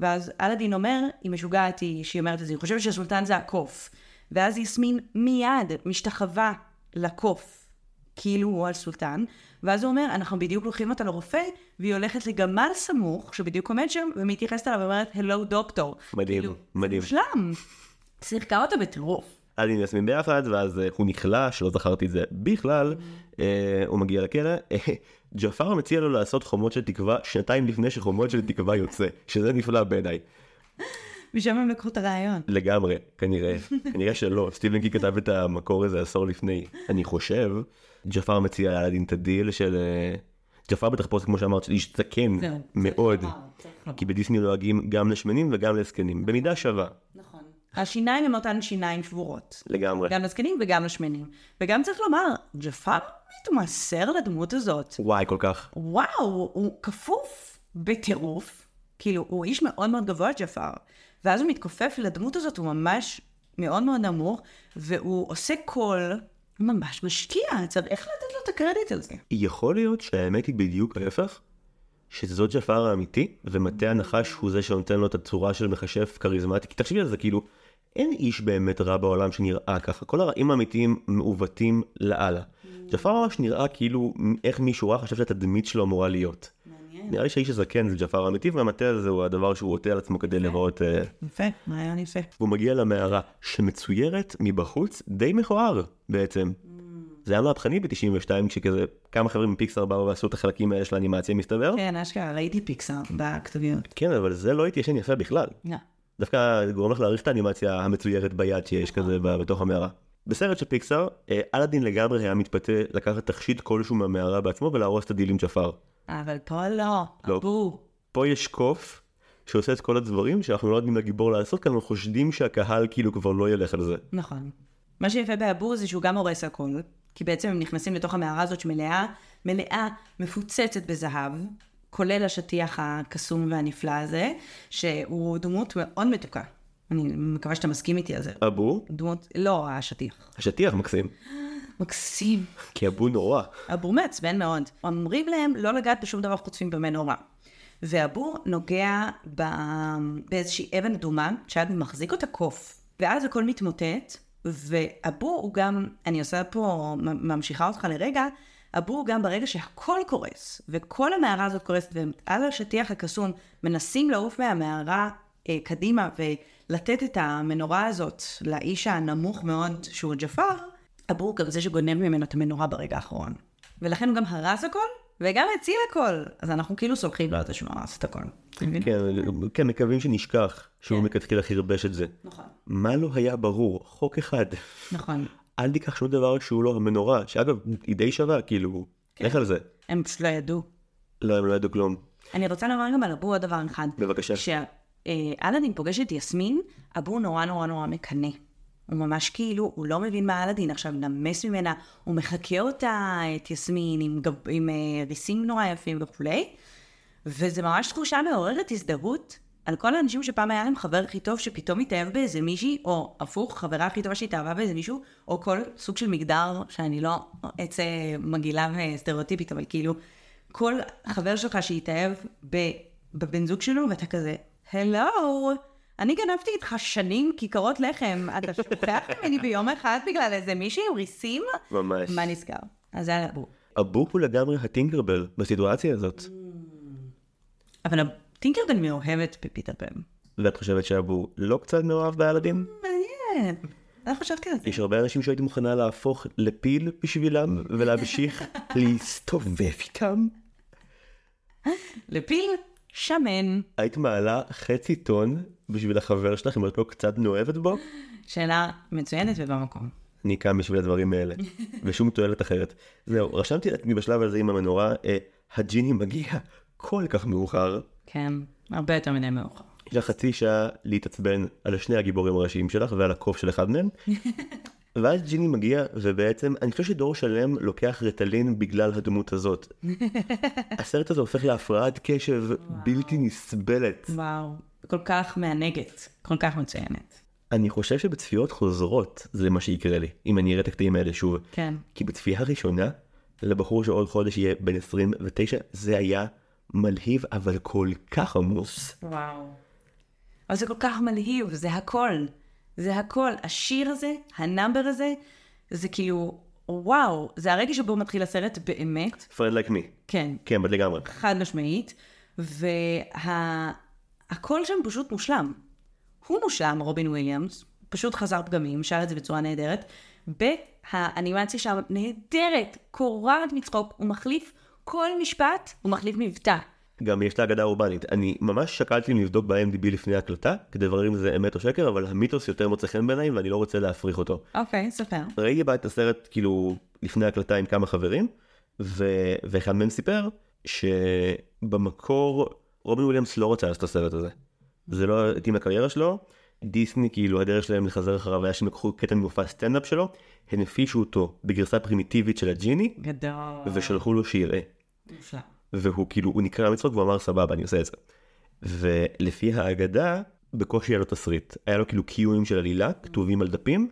ואז אלאדין אומר, היא משוגעת, היא, שהיא אומרת את זה, היא חושבת שהסולטן זה הקוף. ואז יסמין מיד משתחווה לקוף, כאילו הוא הסולטן, ואז הוא אומר, אנחנו בדיוק לוקחים אותה לרופא, והיא הולכת לגמל סמוך, שבדיוק עומד שם, ומתייחסת אליו ואומרת, הלו דוקטור. מדהים, כאילו, מדהים. מושלם. שיחקה אותה בטירוף. אלין ויסמין ביחד, ואז אה, הוא נכלא, שלא זכרתי את זה בכלל, אה, הוא מגיע לכלא. אה, ג'פר מציע לו לעשות חומות של תקווה שנתיים לפני שחומות של תקווה יוצא, שזה נפלא בעיניי. משם הם לקחו את הרעיון. לגמרי, כנראה. כנראה שלא, סטיבן קינג כתב את המקור הזה עשור לפני. אני חושב, ג'פר מציע לאלאדין את הדיל של... אה, ג'פר בתחפושת, כמו שאמרת, של איש זקן מאוד. כי בדיסני דואגים גם לשמנים וגם לזקנים, במידה שווה. נכון. השיניים הם אותן שיניים שבורות. לגמרי. גם לזקנים וגם לשמנים. וגם צריך לומר, ג'פר מתמסר לדמות הזאת. וואי, כל כך. וואו, הוא כפוף בטירוף. כאילו, הוא איש מאוד מאוד גבוה, ג'פר. ואז הוא מתכופף לדמות הזאת, הוא ממש מאוד מאוד נמוך, והוא עושה קול ממש משקיע. צריך לתת לו את הקרדיט על זה. יכול להיות שהאמת היא בדיוק ההפך? שזאת ג'פר האמיתי, ומטה הנחש הוא זה שנותן לו את הצורה של מכשף כריזמטי. כי תחשבי על זה, כאילו, אין איש באמת רע בעולם שנראה ככה. כל הרעים האמיתיים מעוותים לאללה. ג'פר ממש נראה כאילו איך מישהו רע חשב שהתדמית שלו אמורה להיות. מעניין. נראה לי שהאיש הזקן זה ג'פר האמיתי, והמטה הזה הוא הדבר שהוא עוטה על עצמו כדי לראות... אה, יפה, רעיון יפה. והוא מגיע למערה שמצוירת מבחוץ די מכוער בעצם. זה היה מהפכני ב-92 כשכזה כמה חברים מפיקסאר באו ועשו את החלקים האלה של האנימציה מסתבר. כן, אשכרה, ראיתי פיקסאר בכתוביות. כן אבל זה לא התיישן יפה בכלל. לא. דווקא גורם לך להעריך את האנימציה המצוירת ביד שיש כזה ב- בתוך המערה. בסרט של פיקסאר, אה, אלאדין לגמרי היה מתפתה לקחת תכשיט כלשהו מהמערה בעצמו ולהרוס את הדיל עם ג'פר. אבל פה לא, לא. אבו. פה יש קוף שעושה את כל הדברים שאנחנו לא יודעים לגיבור לעשות כי אנחנו חושדים שהקהל כאילו כבר לא ילך על זה. נכון. מה שיפה באבור זה שהוא גם הורס הכל, כי בעצם הם נכנסים לתוך המערה הזאת שמלאה, מלאה, מפוצצת בזהב, כולל השטיח הקסום והנפלא הזה, שהוא דמות מאוד מתוקה. אני מקווה שאתה מסכים איתי על זה. אבו, דמות, לא השטיח. השטיח מקסים, מקסים. כי אבו נורא. הבור מעצבן מאוד. אומרים להם לא לגעת בשום דבר חוץ מבמה נורא. והבור נוגע ב... באיזושהי אבן אדומה, שהיה מחזיק אותה קוף. ואז הכל מתמוטט, והבור הוא גם, אני עושה פה, ממשיכה אותך לרגע, הבור הוא גם ברגע שהכל קורס, וכל המערה הזאת קורסת, והם על השטיח הקסום מנסים לעוף מהמערה אה, קדימה ולתת את המנורה הזאת לאיש הנמוך מאוד שהוא ג'פר, הבור גם זה שגונב ממנו את המנורה ברגע האחרון. ולכן הוא גם הרס הכל, וגם הציל הכל. אז אנחנו כאילו סולחים לו על זה שהוא הרס את הכל. כן, כן, מקווים שנשכח שהוא כן. מלכתחילה חרבש את זה. נכון. מה לא היה ברור? חוק אחד. נכון. אל תיקח שום דבר שהוא לא המנורה, שאגב, היא די שווה, כאילו, כן. לך על זה. הם פשוט לא ידעו. לא, הם לא ידעו כלום. אני רוצה לומר גם על אבו עוד דבר אחד. בבקשה. כשאלאדין פוגש את יסמין, אבו נורא נורא נורא מקנא. הוא ממש כאילו, הוא לא מבין מה אלאדין עכשיו נמס ממנה, הוא מחקה אותה, את יסמין, עם, גב, עם אה, ריסים נורא יפים וכולי, וזה ממש תחושה מעוררת הזדהות על כל האנשים שפעם היה להם חבר הכי טוב שפתאום התאהב באיזה מישהי, או הפוך, חברה הכי טובה שהתאהבה באיזה מישהו, או כל סוג של מגדר, שאני לא אצא מגעילה וסטריאוטיפית, אבל כאילו, כל חבר שלך שהתאהב בבן זוג שלו, ואתה כזה, הלו, אני גנבתי איתך שנים כיכרות לחם, אתה שוכח ממני ביום אחד בגלל איזה מישהי עם ריסים? ממש. מה נסגר? אז זה היה אבו. אבו הוא לגמרי הטינקרבל בסיטואציה הזאת. אבל טינקרבן מאוהבת בפיטר פן. ואת חושבת שאבו לא קצת מאוהב באלאדין? מעניין. לא חשבתי על זה. יש הרבה אנשים שהייתי מוכנה להפוך לפיל בשבילם ולהמשיך (laughs) להסתובב איתם. לפיל שמן. היית מעלה חצי טון בשביל החבר שלך אם את לא קצת מאוהבת בו? שאלה מצוינת ובמקום. אני קם בשביל הדברים האלה, (laughs) ושום תועלת אחרת. זהו, רשמתי לעצמי בשלב הזה עם המנורה, אה, הג'יני מגיע כל כך מאוחר. כן, הרבה יותר מדי מאוחר. יש לך חצי שעה להתעצבן על שני הגיבורים הראשיים שלך ועל הקוף של אחד מהם. (laughs) ואז ג'יני מגיע, ובעצם, אני חושב שדור שלם לוקח רטלין בגלל הדמות הזאת. (laughs) הסרט הזה הופך להפרעת קשב בלתי נסבלת. וואו. כל כך מענגת. כל כך מצוינת. אני חושב שבצפיות חוזרות זה מה שיקרה לי, אם אני אראה את הקטעים האלה שוב. כן. כי בצפייה ראשונה, לבחור שעוד חודש יהיה בן 29, זה היה מלהיב אבל כל כך עמוס. וואו. אבל זה כל כך מלהיב, זה הכל. זה הכל. השיר הזה, ה number הזה, זה כאילו, וואו, זה הרגע שבו מתחיל הסרט באמת. friend like me. כן, כן, לגמרי. חד משמעית. והקול שם פשוט מושלם. הוא מושלם, רובין וויליאמס, פשוט חזר פגמים, שר את זה בצורה נהדרת. והאנימציה שם נהדרת, קורעת מצחוק, הוא מחליף כל משפט, הוא מחליף מבטא. גם יש את האגדה האורבנית. אני ממש שקלתי אם לבדוק ב-MDB לפני ההקלטה, כדי לברר אם זה אמת או שקר, אבל המיתוס יותר מוצא חן בעיניי ואני לא רוצה להפריך אותו. אוקיי, ספר. ראיתי פה את הסרט כאילו לפני ההקלטה עם כמה חברים, ו... ואחד מהם סיפר שבמקור רובין וויליאמס לא רצה לעשות את הסרט הזה. זה לא התאים לקריירה שלו, דיסני כאילו הדרך שלהם לחזר אחריו היה שהם לקחו קטע ממופע סטנדאפ שלו, הם הנפישו אותו בגרסה פרימיטיבית של הג'יני, גדול. ושלחו לו שיראה. מושלם. והוא כאילו, הוא נקרע מצחוק והוא אמר סבבה אני עושה את זה. ולפי האגדה, בקושי היה לו תסריט. היה לו כאילו קיואים של עלילה, כתובים על דפים,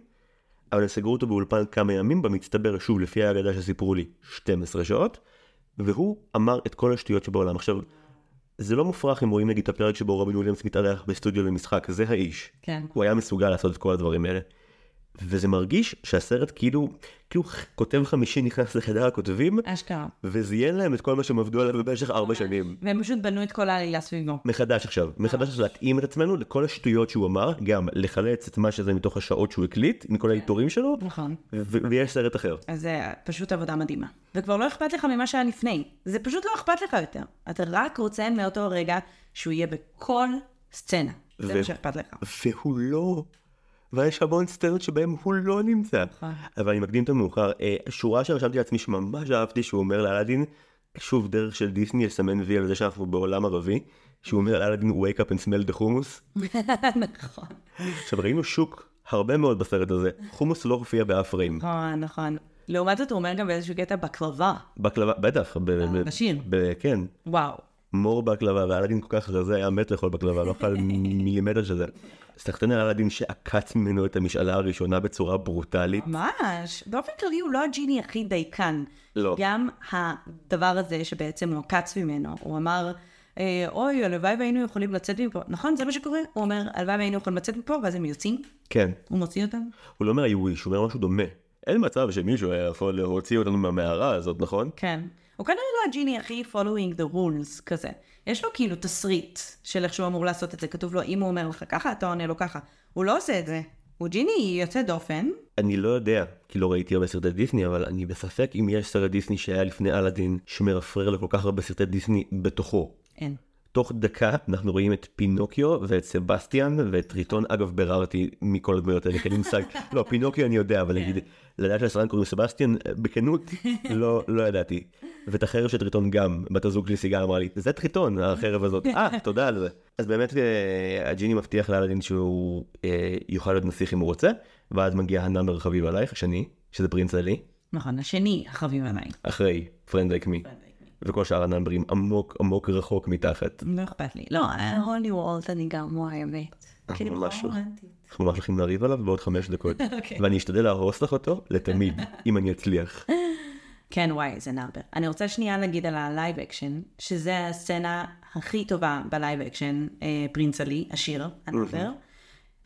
אבל הם סגרו אותו באולפן כמה ימים, במצטבר, שוב, לפי האגדה שסיפרו לי, 12 שעות, והוא אמר את כל השטויות שבעולם. עכשיו, זה לא מופרך אם רואים נגיד את הפרק שבו רובין וויליאמס מתארח בסטודיו למשחק, זה האיש. כן. הוא היה מסוגל לעשות את כל הדברים האלה. וזה מרגיש שהסרט כאילו, כאילו כותב חמישי נכנס לחדר הכותבים, אשכרה. וזיין להם את כל מה שהם עבדו עליו במשך ארבע שנים. והם פשוט בנו את כל העלילה סביבו. מחדש עכשיו, מחדש עכשיו להתאים את עצמנו לכל השטויות שהוא אמר, גם לחלץ את מה שזה מתוך השעות שהוא הקליט, מכל העיטורים שלו, נכון. ויש סרט אחר. אז זה פשוט עבודה מדהימה. וכבר לא אכפת לך ממה שהיה לפני. זה פשוט לא אכפת לך יותר. אתה רק רוצה מאותו רגע שהוא יהיה בכל סצנה. זה מה שאכפת לך. והוא לא. ויש המון סצנות שבהם הוא לא נמצא. נכון. אבל אני מקדים את המאוחר. אה, שורה שרשמתי לעצמי שממש אהבתי שהוא אומר לאלאדין, שוב דרך של דיסני לסמן וי על זה שאנחנו בעולם ערבי, שהוא אומר לאלאדין wake up and smell the hummus. (laughs) נכון. עכשיו ראינו שוק הרבה מאוד בסרט הזה, חומוס לא הופיע באף רעים. נכון, נכון. לעומת זאת הוא אומר גם באיזשהו קטע בקלבה. בקלבה, בטח, ב- בשיר. כן, וואו. מור בקלבה, ואלאדין כל כך רזה היה מת לאכול בקלבה, לא אכל (laughs) מילימטר של זה. סחטיין על אלאדין שעקץ ממנו את המשאלה הראשונה בצורה ברוטלית. ממש. באופן כללי הוא לא הג'יני הכי דייקן. לא. גם הדבר הזה שבעצם הוא עקץ ממנו, הוא אמר, אה, אוי, הלוואי והיינו יכולים לצאת מפה. נכון, זה מה שקורה? הוא אומר, הלוואי והיינו יכולים לצאת מפה, ואז הם יוצאים, כן, הוא מוציא אותם. הוא לא אומר I wish, הוא אומר משהו דומה. אין מצב שמישהו היה יכול להוציא אותנו מהמערה הזאת, נכון? כן. הוא כנראה לא הג'יני הכי following the rules כזה. יש לו כאילו תסריט של איך שהוא אמור לעשות את זה. כתוב לו, אם הוא אומר לך ככה, אתה עונה לו ככה. הוא לא עושה את זה. הוא ג'יני יוצא דופן. אני לא יודע, כי לא ראיתי הרבה סרטי דיסני, אבל אני בספק אם יש סרט דיסני שהיה לפני אלאדין שמרפרר לכל כך הרבה סרטי דיסני בתוכו. אין. תוך דקה אנחנו רואים את פינוקיו ואת סבסטיאן ואת טריטון, אגב ביררתי מי כל הדמויות האלה, כי אין לי מושג, (laughs) לא פינוקיו אני יודע, אבל נגיד, לדעת שלסרטן קוראים סבסטיאן, בכנות, (laughs) לא, לא ידעתי. ואת החרב של טריטון גם, בת הזוג שלי סיגר אמרה לי, זה טריטון החרב הזאת, (laughs) אה, תודה על זה. אז באמת אה, הג'יני מבטיח לאלאדין שהוא אה, יוכל להיות נסיך אם הוא רוצה, ואז מגיע ה number חביב עלייך, השני, שזה Prince Ali, נכון, השני החביב עליי. אחרי Friend Like Me, וכל שאר הנאמברים עמוק עמוק רחוק מתחת. לא אכפת לי. לא, Whole New World אני גם האמת. כאילו, ממש לא. אנחנו ממש הולכים לריב עליו בעוד חמש דקות. (laughs) אוקיי. ואני אשתדל להרוס לך אותו לתמיד, (laughs) אם אני אצליח. כן, וואי, זה number. אני רוצה שנייה להגיד על ה live action, שזה הסצנה הכי טובה ב live action, אה, Prince Ali, השיר, ה number.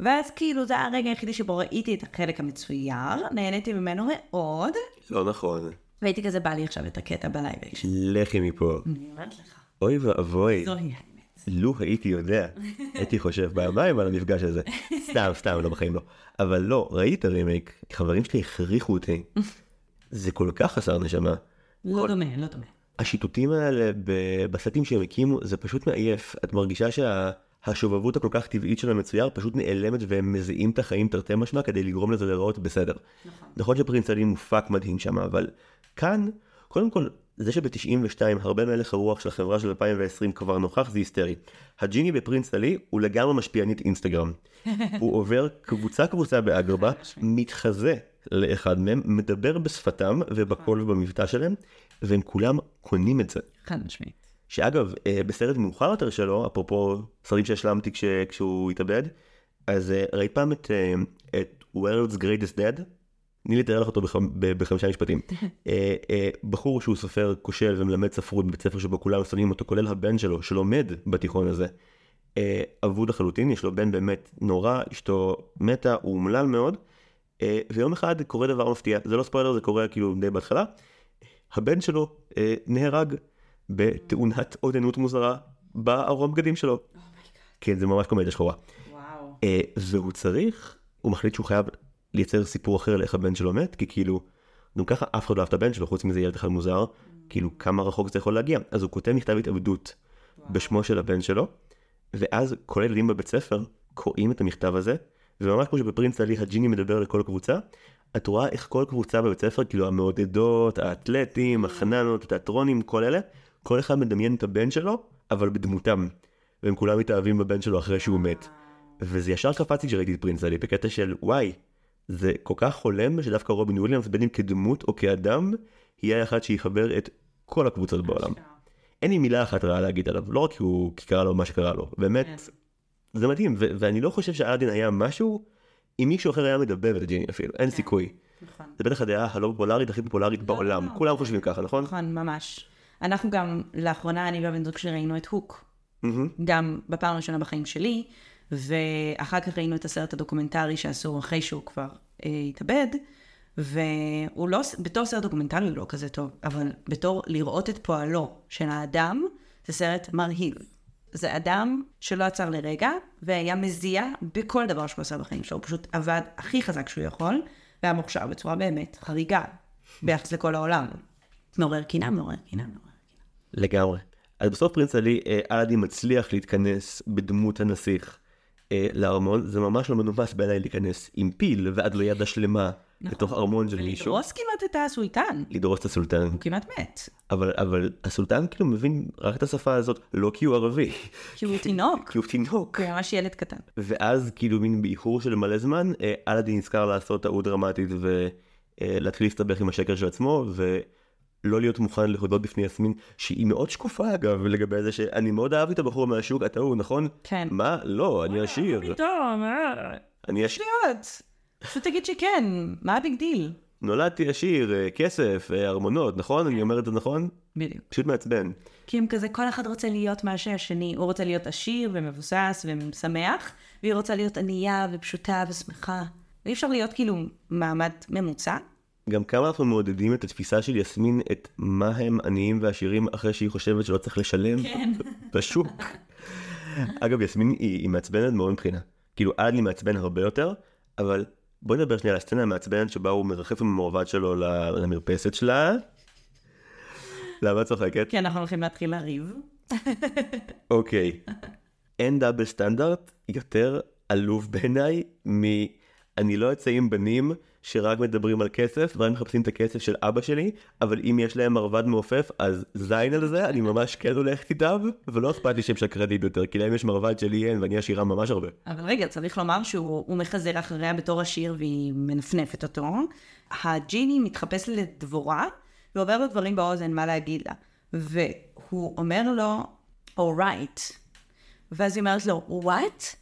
ואז כאילו זה הרגע היחידי שבו ראיתי את החלק המצויר, נהניתי ממנו מאוד, לא נכון. והייתי כזה בא לי עכשיו את הקטע ב live action. לכי מפה. אני אומרת לך, אוי ואבוי, זוהי האמת. לו הייתי יודע, הייתי חושב פעמיים על המפגש הזה. סתם, סתם, לא בחיים לא. אבל לא, ראיתי את הרימייק, חברים שלי הכריחו אותי. זה כל כך חסר נשמה. לא דומה, לא דומה. השיטוטים האלה בסטים שהם הקימו זה פשוט מעייף את מרגישה שהשובבות הכל כך טבעית של המצויר פשוט נעלמת והם מזיעים את החיים תרתי משמע כדי לגרום לזה להיראות בסדר. נכון. נכון שפרינס עלי מופק מדהים שם אבל כאן קודם כל זה שב-92 הרבה מלך הרוח של החברה של 2020 כבר נוכח זה היסטרי. הג'יני בפרינס עלי הוא לגמרי משפיענית אינסטגרם. (laughs) הוא עובר קבוצה קבוצה באגרבה מתחזה לאחד מהם מדבר בשפתם ובקול ובמבטא שלהם והם כולם קונים את זה. חד משמעית. שאגב, אה, בסרט מאוחר יותר שלו, אפרופו סרטים שהשלמתי כש, כשהוא התאבד, אז אה, ראית פעם את, אה, את World's Greatest Dead? תני לי לתאר לך אותו בחמישה משפטים. (laughs) אה, אה, בחור שהוא סופר כושל ומלמד ספרות בבית ספר שבו כולם שונאים אותו, כולל הבן שלו שלומד בתיכון הזה. אה, אבוד לחלוטין, יש לו בן באמת נורא, אשתו מתה, הוא אומלל מאוד, ויום אחד קורה דבר מפתיע, זה לא ספוילר, זה קורה כאילו די בהתחלה, הבן שלו נהרג בתאונת עודנות מוזרה בערום בגדים שלו. כן, זה ממש קומדיה שחורה. וואו. והוא צריך, הוא מחליט שהוא חייב לייצר סיפור אחר לאיך הבן שלו מת, כי כאילו, גם ככה אף אחד לא אהב את הבן שלו, חוץ מזה ילד אחד מוזר, כאילו כמה רחוק זה יכול להגיע. אז הוא כותב מכתב התאבדות בשמו של הבן שלו, ואז כל הילדים בבית ספר קוראים את המכתב הזה, וממש כמו שבפרינס עלי הג'יני מדבר לכל קבוצה, את רואה איך כל קבוצה בבית ספר, כאילו המעודדות, האתלטים, החננות, התיאטרונים, כל אלה, כל אחד מדמיין את הבן שלו, אבל בדמותם. והם כולם מתאהבים בבן שלו אחרי שהוא מת. וזה ישר קפץ לי כשראיתי את פרינס עלי, בקטע של וואי, זה כל כך חולם שדווקא רובין וויליאמס, בין אם כדמות או כאדם, יהיה האחד שיחבר את כל הקבוצות בעולם. אין לי מילה אחת רעה להגיד עליו, לא רק כי הוא קרה לו מה שקרה לו, באמת, זה מדהים, ו- ואני לא חושב שאלאדין היה משהו, אם מישהו אחר היה מדבב את הג'יני אפילו, אין סיכוי. נכון. זה בטח הדעה הלא פופולרית הכי פופולרית בעולם, כולם חושבים ככה, נכון? נכון, ממש. אנחנו גם, לאחרונה, אני והבן זוג שראינו את Hook. גם בפעם הראשונה בחיים שלי, ואחר כך ראינו את הסרט הדוקומנטרי שעשו אחרי שהוא כבר אה, התאבד, והוא לא, בתור סרט דוקומנטרי הוא לא כזה טוב, אבל בתור לראות את פועלו של האדם, זה סרט מרהיב. זה אדם שלא עצר לרגע, והיה מזיע בכל דבר שהוא עשה בחיים שלו, הוא פשוט עבד הכי חזק שהוא יכול, והיה מוכשר בצורה באמת חריגה, ביחס לכל העולם. מעורר קנאה, מעורר קנאה, מעורר קנאה. לגמרי. אז בסוף פרינס עלי, אה, אלאדין מצליח להתכנס בדמות הנסיך אה, לארמון, זה ממש לא מנומס בעיניי להיכנס עם פיל ועד לא ידה שלמה לתוך ארמון של מישהו. לדרוס כמעט את הסולטן, לדרוס את הסולטן. הוא כמעט מת. אבל, אבל הסולטן כאילו מבין רק את השפה הזאת, לא כי הוא ערבי, כי הוא תינוק, כי הוא תינוק. הוא ממש ילד קטן. ואז כאילו מין באיחור של מלא זמן, אה, אלאדין נזכר לעשות טעות דרמטית ולהתחיל להסתבך עם השקר של עצמו, ולא להיות מוכן להודות בפני יסמין, שהיא מאוד שקופה אגב לגבי זה שאני מאוד אהבתי את הבחור מהשוק, אתה הוא, נכון? כן. מה? לא, אני עשיר. פתאום, אני עשיר. פשוט תגיד שכן, מה ה big deal? נולדתי עשיר, אה, כסף, אה, ארמונות, נכון? אני אומר את זה נכון? בדיוק. פשוט מעצבן. כי הם כזה, כל אחד רוצה להיות מה שהשני, הוא רוצה להיות עשיר ומבוסס ושמח, והיא רוצה להיות ענייה ופשוטה ושמחה. ואי אפשר להיות כאילו מעמד ממוצע. גם כמה אנחנו מעודדים את התפיסה של יסמין את מהם עניים ועשירים אחרי שהיא חושבת שלא צריך לשלם כן. (laughs) בשוק. אגב יסמין היא, היא מעצבנת מאוד מבחינה. כאילו אדלי מעצבן הרבה יותר, אבל בואי נדבר שנייה על הסצנה המעצבנת שבה הוא מרחף עם המעובד שלו למרפסת שלה. למה את צוחקת? כי אנחנו הולכים להתחיל לריב. אוקיי. אין דאבל סטנדרט יותר עלוב בעיניי מ... אני לא אצא עם בנים שרק מדברים על כסף ורק מחפשים את הכסף של אבא שלי, אבל אם יש להם מרבד מעופף אז זין על זה, אני ממש כן הולכת איתם, ולא אכפת לי שהם שקרנים יותר, כי להם יש מרבד שלי אין ואני עשירה ממש הרבה. אבל רגע, צריך לומר שהוא הוא מחזר אחריה בתור עשיר והיא מנפנפת אותו. הג'יני מתחפש לדבורה ועובר לו דברים באוזן מה להגיד לה. והוא אומר לו, alright. ואז היא אומרת לו, what?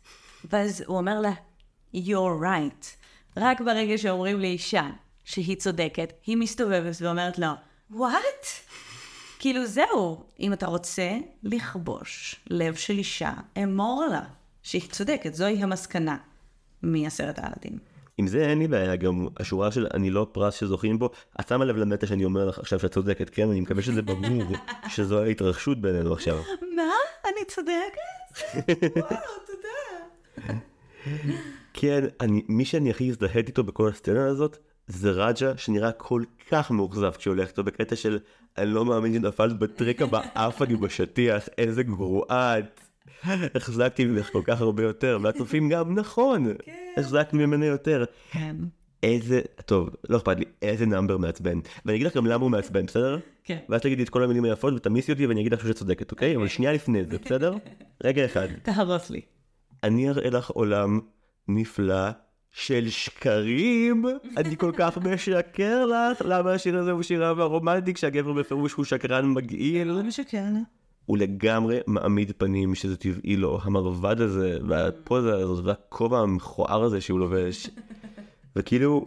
ואז הוא אומר לה, you're right. רק ברגע שאומרים לאישה שהיא צודקת, היא מסתובבת ואומרת לו, what? כאילו זהו, אם אתה רוצה לכבוש לב של אישה, אמור לה שהיא צודקת, זוהי המסקנה מהסרט האלאדין. עם זה אין לי בעיה, גם השורה של אני לא פרס שזוכים בו, את שמה לב למטה שאני אומר לך עכשיו שאת צודקת, כן? אני מקווה שזה ברור (laughs) שזו ההתרחשות בינינו עכשיו. מה? אני צודקת? וואו, תודה. כן, אני, מי שאני הכי הזדהיתי איתו בכל הסצנה הזאת, זה רג'ה שנראה כל כך מאוכזב כשהוא הולך איתו בקטע של אני לא מאמין שנפלת בטריקה באף אני בשטיח, איזה גרועה את. החזקתי ממך כל כך הרבה יותר, והצופים גם, נכון, החזקתי ממנו יותר. כן. איזה, טוב, לא אכפת לי, איזה נאמבר מעצבן. ואני אגיד לך גם למה הוא מעצבן, בסדר? כן. ואז תגידי את כל המילים היפות ותמיסי אותי ואני אגיד לך שאת צודקת, אוקיי? אבל שנייה לפני זה, בסדר? (laughs) רגע אחד. תהרוס לי. אני אראה לך עולם נפלא של שקרים, (laughs) אני כל כך משקר לך, למה השיר הזה הוא שיר אהבה רומנטי כשהגבר בפירוש הוא שקרן מגעיל? משקר. הוא לגמרי מעמיד פנים שזה טבעי לו, המרבד הזה, והפוזה הזאת, והכובע המכוער הזה שהוא לובש. (laughs) וכאילו,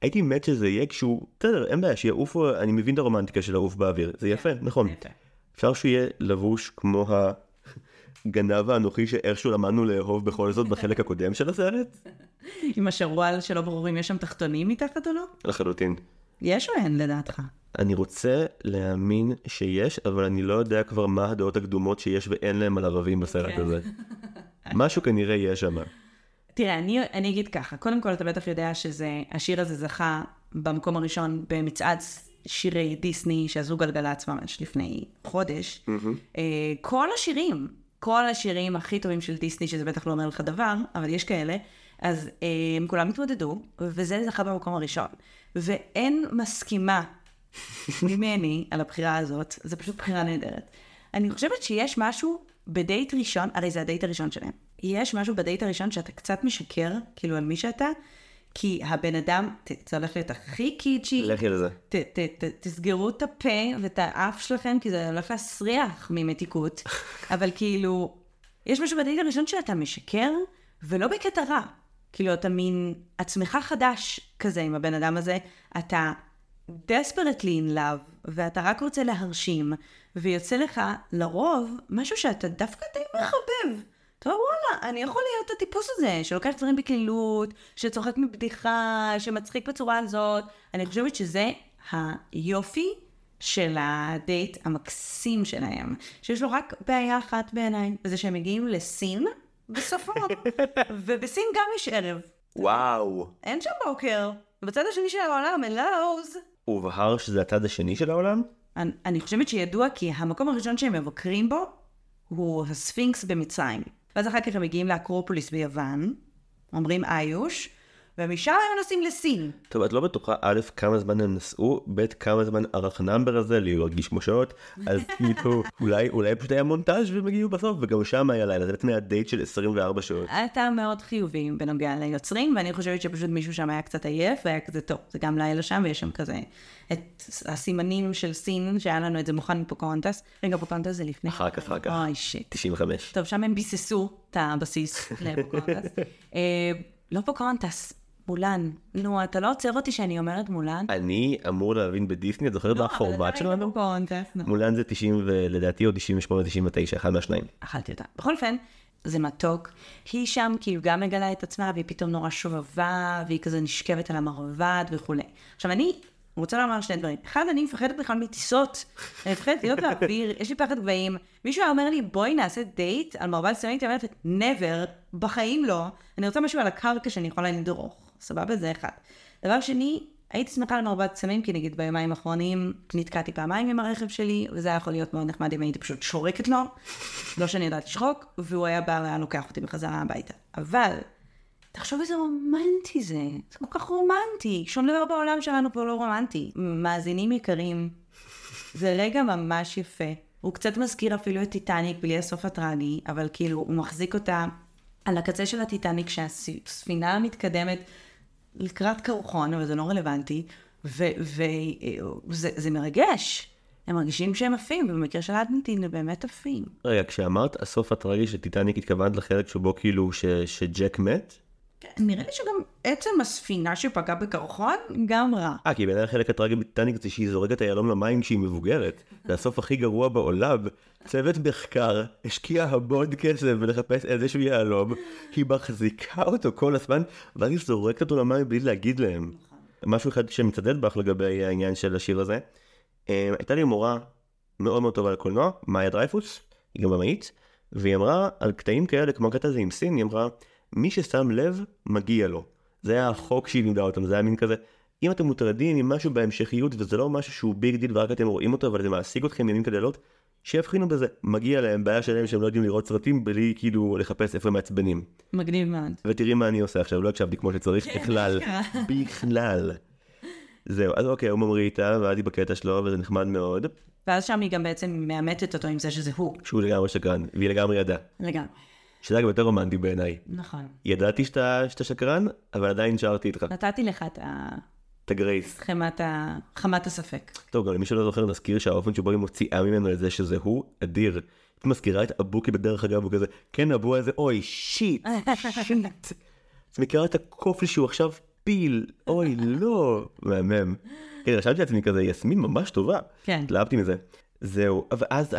הייתי מת שזה יהיה כשהוא, בסדר, אין בעיה, שיעוף, אני מבין את הרומנטיקה של לעוף באוויר, זה יפה, נכון. אפשר שהוא יהיה לבוש כמו ה... הגנב האנוכי שאיכשהו למדנו לאהוב בכל זאת בחלק הקודם של הסרט? (laughs) עם השרוואל שלא ברור אם יש שם תחתונים מתחת או לא? לחלוטין. יש או אין לדעתך? אני רוצה להאמין שיש, אבל אני לא יודע כבר מה הדעות הקדומות שיש ואין להם על ערבים בסרט כן. הזה. (laughs) משהו כנראה יש שם. תראה, אני, אני אגיד ככה, קודם כל אתה בטח יודע שהשיר הזה זכה במקום הראשון במצעד שירי דיסני שעשו גלגלצ ממש לפני חודש. אה, כל השירים, כל השירים הכי טובים של דיסני, שזה בטח לא אומר לך דבר, אבל יש כאלה, אז אה, הם כולם התמודדו, וזה זכה במקום הראשון. ואין מסכימה ממני על הבחירה הזאת, זו פשוט בחירה נהדרת. אני חושבת שיש משהו בדייט ראשון, הרי זה הדייט הראשון שלהם. יש משהו בדייט הראשון שאתה קצת משקר, כאילו על מי שאתה, כי הבן אדם, ת- זה הולך להיות הכי קיצ'י, לכי לזה. ת, ת, ת, תסגרו את הפה ואת האף שלכם, כי זה הולך להסריח ממתיקות, (laughs) אבל כאילו, יש משהו בדייט הראשון שאתה משקר, ולא בקטע רע. כאילו, אתה מין עצמך חדש כזה עם הבן אדם הזה, אתה desperately in love, ואתה רק רוצה להרשים, ויוצא לך לרוב משהו שאתה דווקא די מחבב. אתה אומר, וואלה, אני יכול להיות הטיפוס הזה, שלוקח דברים בקלילות, שצוחק מבדיחה, שמצחיק בצורה הזאת. אני חושבת שזה היופי של הדייט המקסים שלהם, שיש לו רק בעיה אחת בעיניי, וזה שהם מגיעים לסין בסופו, (laughs) ובסין גם יש ערב. וואו. אין שם בוקר. בצד השני של העולם, אלוז. הובהר שזה הצד השני של העולם? אני, אני חושבת שידוע כי המקום הראשון שהם מבקרים בו הוא הספינקס במצרים. ואז אחר כך הם מגיעים לאקרופוליס ביוון, אומרים איוש, ומשם הם נוסעים לסין. טוב, את לא בטוחה א', כמה זמן הם נסעו, ב', כמה זמן ארך ה number הזה, להרגיש כמו שעות, אז (laughs) כאילו, אולי, אולי פשוט היה מונטאז' והם הגיעו בסוף, וגם שם היה לילה, זה בעצם היה דייט של 24 שעות. אתה מאוד חיובי בנוגע ליוצרים, ואני חושבת שפשוט מישהו שם היה קצת עייף, והיה כזה טוב, זה גם לילה שם, ויש שם כזה את הסימנים של סין, שהיה לנו את זה מוכן מפוקהונטס. רגע, פוקהונטס זה לפני. אחר כך, אחר כך. אוי, shit. 95. טוב, שם הם ביססו את הבסיס (laughs) לפוקהונטס. אה, לא פוקהונטס, מולן. נו, אתה לא עוצר אותי שאני אומרת מולן? אני אמור להבין בדיסני, את זוכרת מה הפורמט שלנו? מולן זה 90 ולדעתי עוד 98 99, אחד מהשניים. אכלתי אותה. בכל אופן, זה מתוק. היא שם כאילו גם מגלה את עצמה, והיא פתאום נורא שובבה, והיא כזה נשכבת על המרבד וכולי. עכשיו, אני רוצה לומר שני דברים. אחד, אני מפחדת בכלל מטיסות. אני מפחדת להיות באוויר, יש לי פחד גבהים. מישהו היה אומר לי, בואי נעשה דייט על מרבד סמים, הייתי אומרת, never, בחיים לא. אני רוצה משהו על הקרקע שאני יכולה לדרוך. סבבה? זה אחד. דבר שני, הייתי שמחה על מרבד סמים, כי נגיד ביומיים האחרונים נתקעתי פעמיים עם הרכב שלי, וזה היה יכול להיות מאוד נחמד אם הייתי פשוט שורקת לו, לא שאני יודעת לשחוק, והוא היה בא, היה לוקח אותי בחזרה הביתה. אבל, תחשוב איזה רומנטי זה, זה כל כך רומנטי, שום דבר בעולם שלנו פה לא רומנטי. מאזינים יקרים, זה רגע ממש יפה. הוא קצת מזכיר אפילו את טיטניק בלי הסוף הטרגי, אבל כאילו הוא מחזיק אותה על הקצה של הטיטניק שהספינה מתקדמת לקראת קרחון, אבל זה לא רלוונטי, וזה זה מרגש. הם מרגישים שהם עפים, ובמקרה של אלאדין הם באמת עפים. רגע, כשאמרת הסוף הטרגי של טיטניק התכוונת לחלק שבו כאילו ש- שג'ק מת? כן, נראה לי שגם עצם הספינה שפגעה בקרחון, גם רע. אה, כי בעיניי החלק הטרגי בטיטניק זה שהיא זורקת את היהלום למים כשהיא מבוגרת. זה הסוף הכי גרוע בעולם. צוות מחקר השקיע המון כסף בלחפש איזשהו יהלום, היא מחזיקה אותו כל הזמן, ואז היא זורקת אותו למים בלי להגיד להם. משהו אחד שמצדד בך לגבי העניין של השיר הזה. אה, הייתה לי מורה מאוד מאוד טובה לקולנוע, מאיה דרייפוס, היא גם במאית, והיא אמרה על קטעים כאלה, כמו הקטע הזה עם סין, היא אמרה, מי ששם לב, מגיע לו. זה היה החוק שהיא לימדה אותם, זה היה מין כזה, אם אתם מוטרדים עם משהו בהמשכיות וזה לא משהו שהוא big deal ורק אתם רואים אותו אבל זה מעסיק אתכם ימים ולילות, שיבחינו בזה, מגיע להם, בעיה שלהם שהם לא יודעים לראות סרטים בלי כאילו לחפש איפה הם מעצבנים. מגניב מאוד. ותראי מה אני עושה עכשיו, לא הקשבתי כמו שצריך (laughs) בכלל, בכלל. זהו, אז אוקיי, הוא ממריא איתה, ואז היא בקטע שלו, וזה נחמד מאוד, ואז שם היא גם בעצם מאמתת אותו עם זה שזה הוא. שהוא לגמרי שקרן, והיא לגמרי ידעה. לגמרי. שזה גם יותר רומנטי בעיניי. נכון. ידעתי שאתה, שאתה שקרן, אבל עדיין שרתי איתך. נתתי לך את ה... את הגרייס. חמת, ה... חמת הספק. טוב, גם למי שלא זוכר, נזכיר שהאופן שבו היא מוציאה ממנו את זה שזה הוא, אדיר. את מזכירה את אבוקי בדרך אגב, הוא כזה, כן, אבו הזה, אוי, שיט, שיט. (laughs) את מכירה את הכופל שהוא עכשיו פיל, אוי, לא, מהמם. כן, רשמתי לעצמי כזה, יסמין ממש טובה. כן. התלהבתי מזה. זהו, ואז,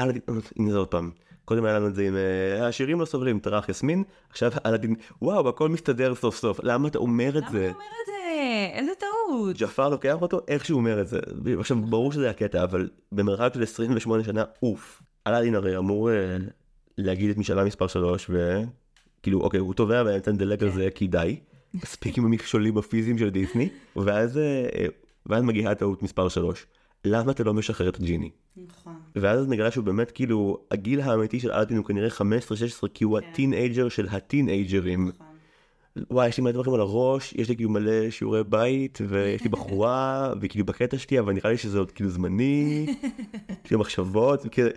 הנה זה עוד פעם. קודם היה לנו את זה עם אה, השירים לא סובלים, ברח יסמין, עכשיו אלאדין, וואו, הכל מסתדר סוף סוף, למה אתה אומר את למה זה? אתה אומר את זה? איזה טעות. ג'פר לוקח אותו איך שהוא אומר את זה. עכשיו, ברור שזה הקטע, אבל במרחק של 28 שנה, אוף. אלאדין הרי אמור אה, להגיד את משאלה מספר 3, וכאילו, אוקיי, הוא טובע באמצע נדלג על זה כי די. מספיק עם המכשולים הפיזיים של דיסני, ואז, אה, אה, ואז מגיעה טעות מספר 3. למה אתה לא משחרר את הג'יני? נכון. ואז נגלה שהוא באמת כאילו, הגיל האמיתי של אלאדין הוא כנראה 15-16, כי הוא כן. הטינאייג'ר של הטינאייג'רים. נכון. וואי, יש לי מלא דברים על הראש, יש לי כאילו מלא שיעורי בית, ויש לי בחורה, (laughs) וכאילו בקטע שלי, אבל נראה לי שזה עוד כאילו זמני, (laughs) כאילו מחשבות, וכאילו,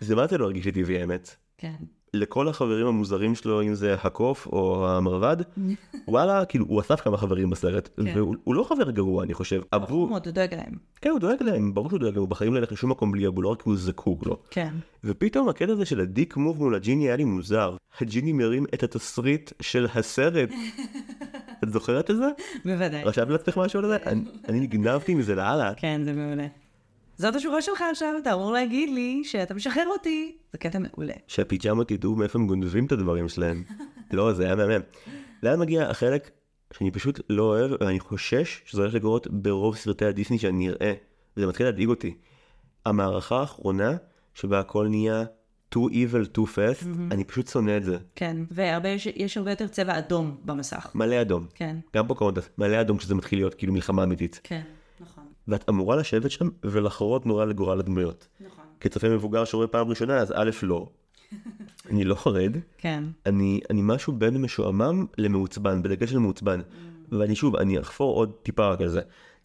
זה מה זה לא הרגיש לי טבעי האמת. כן. לכל החברים המוזרים שלו, אם זה הקוף או המרבד, (laughs) וואלה, כאילו, הוא אסף כמה חברים בסרט, כן. והוא הוא לא חבר גרוע, אני חושב. הוא עבור, מאוד דואג להם. כן, הוא דואג להם, ברור שהוא דואג להם, הוא בחיים לא ילך לשום מקום בלי אבו, לא רק כי הוא זקוק לו. כן. ופתאום הקטע הזה של הדיק מוב מול הג'יני היה לי מוזר. הג'יני מרים את התסריט של הסרט. (laughs) את זוכרת את זה? בוודאי. רשמת לעצמך משהו על זה? אני נגנבתי מזה לאללה. כן, זה מעולה. זאת השורה שלך עכשיו, אתה אמור להגיד לי שאתה משחרר אותי. זה קטע מעולה. שהפיג'מות ידעו מאיפה הם גונבים את הדברים שלהם. (laughs) לא, זה היה מהמם. לאן מגיע החלק שאני פשוט לא אוהב, ואני חושש שזה הולך לקרות ברוב סרטי הדיסני שאני אראה. וזה מתחיל להדאיג אותי. המערכה האחרונה, שבה הכל נהיה too evil too fast, אני פשוט שונא את זה. כן, ויש הרבה יותר צבע אדום במסך. מלא אדום. כן, גם פוקהונטס, מלא אדום כשזה מתחיל להיות כאילו מלחמה אמיתית. כן, נכון. ואת אמורה לשבת שם ולחרות נורא לגורל הדמויות. נכון. כצופה מבוגר שרואה פעם ראשונה, אז א', לא. (laughs) אני לא חרד, כן, אני, אני משהו בין משועמם למעוצבן, בדגש של מעוצבן. ואני שוב, אני אחפור עוד טיפה רק על זה.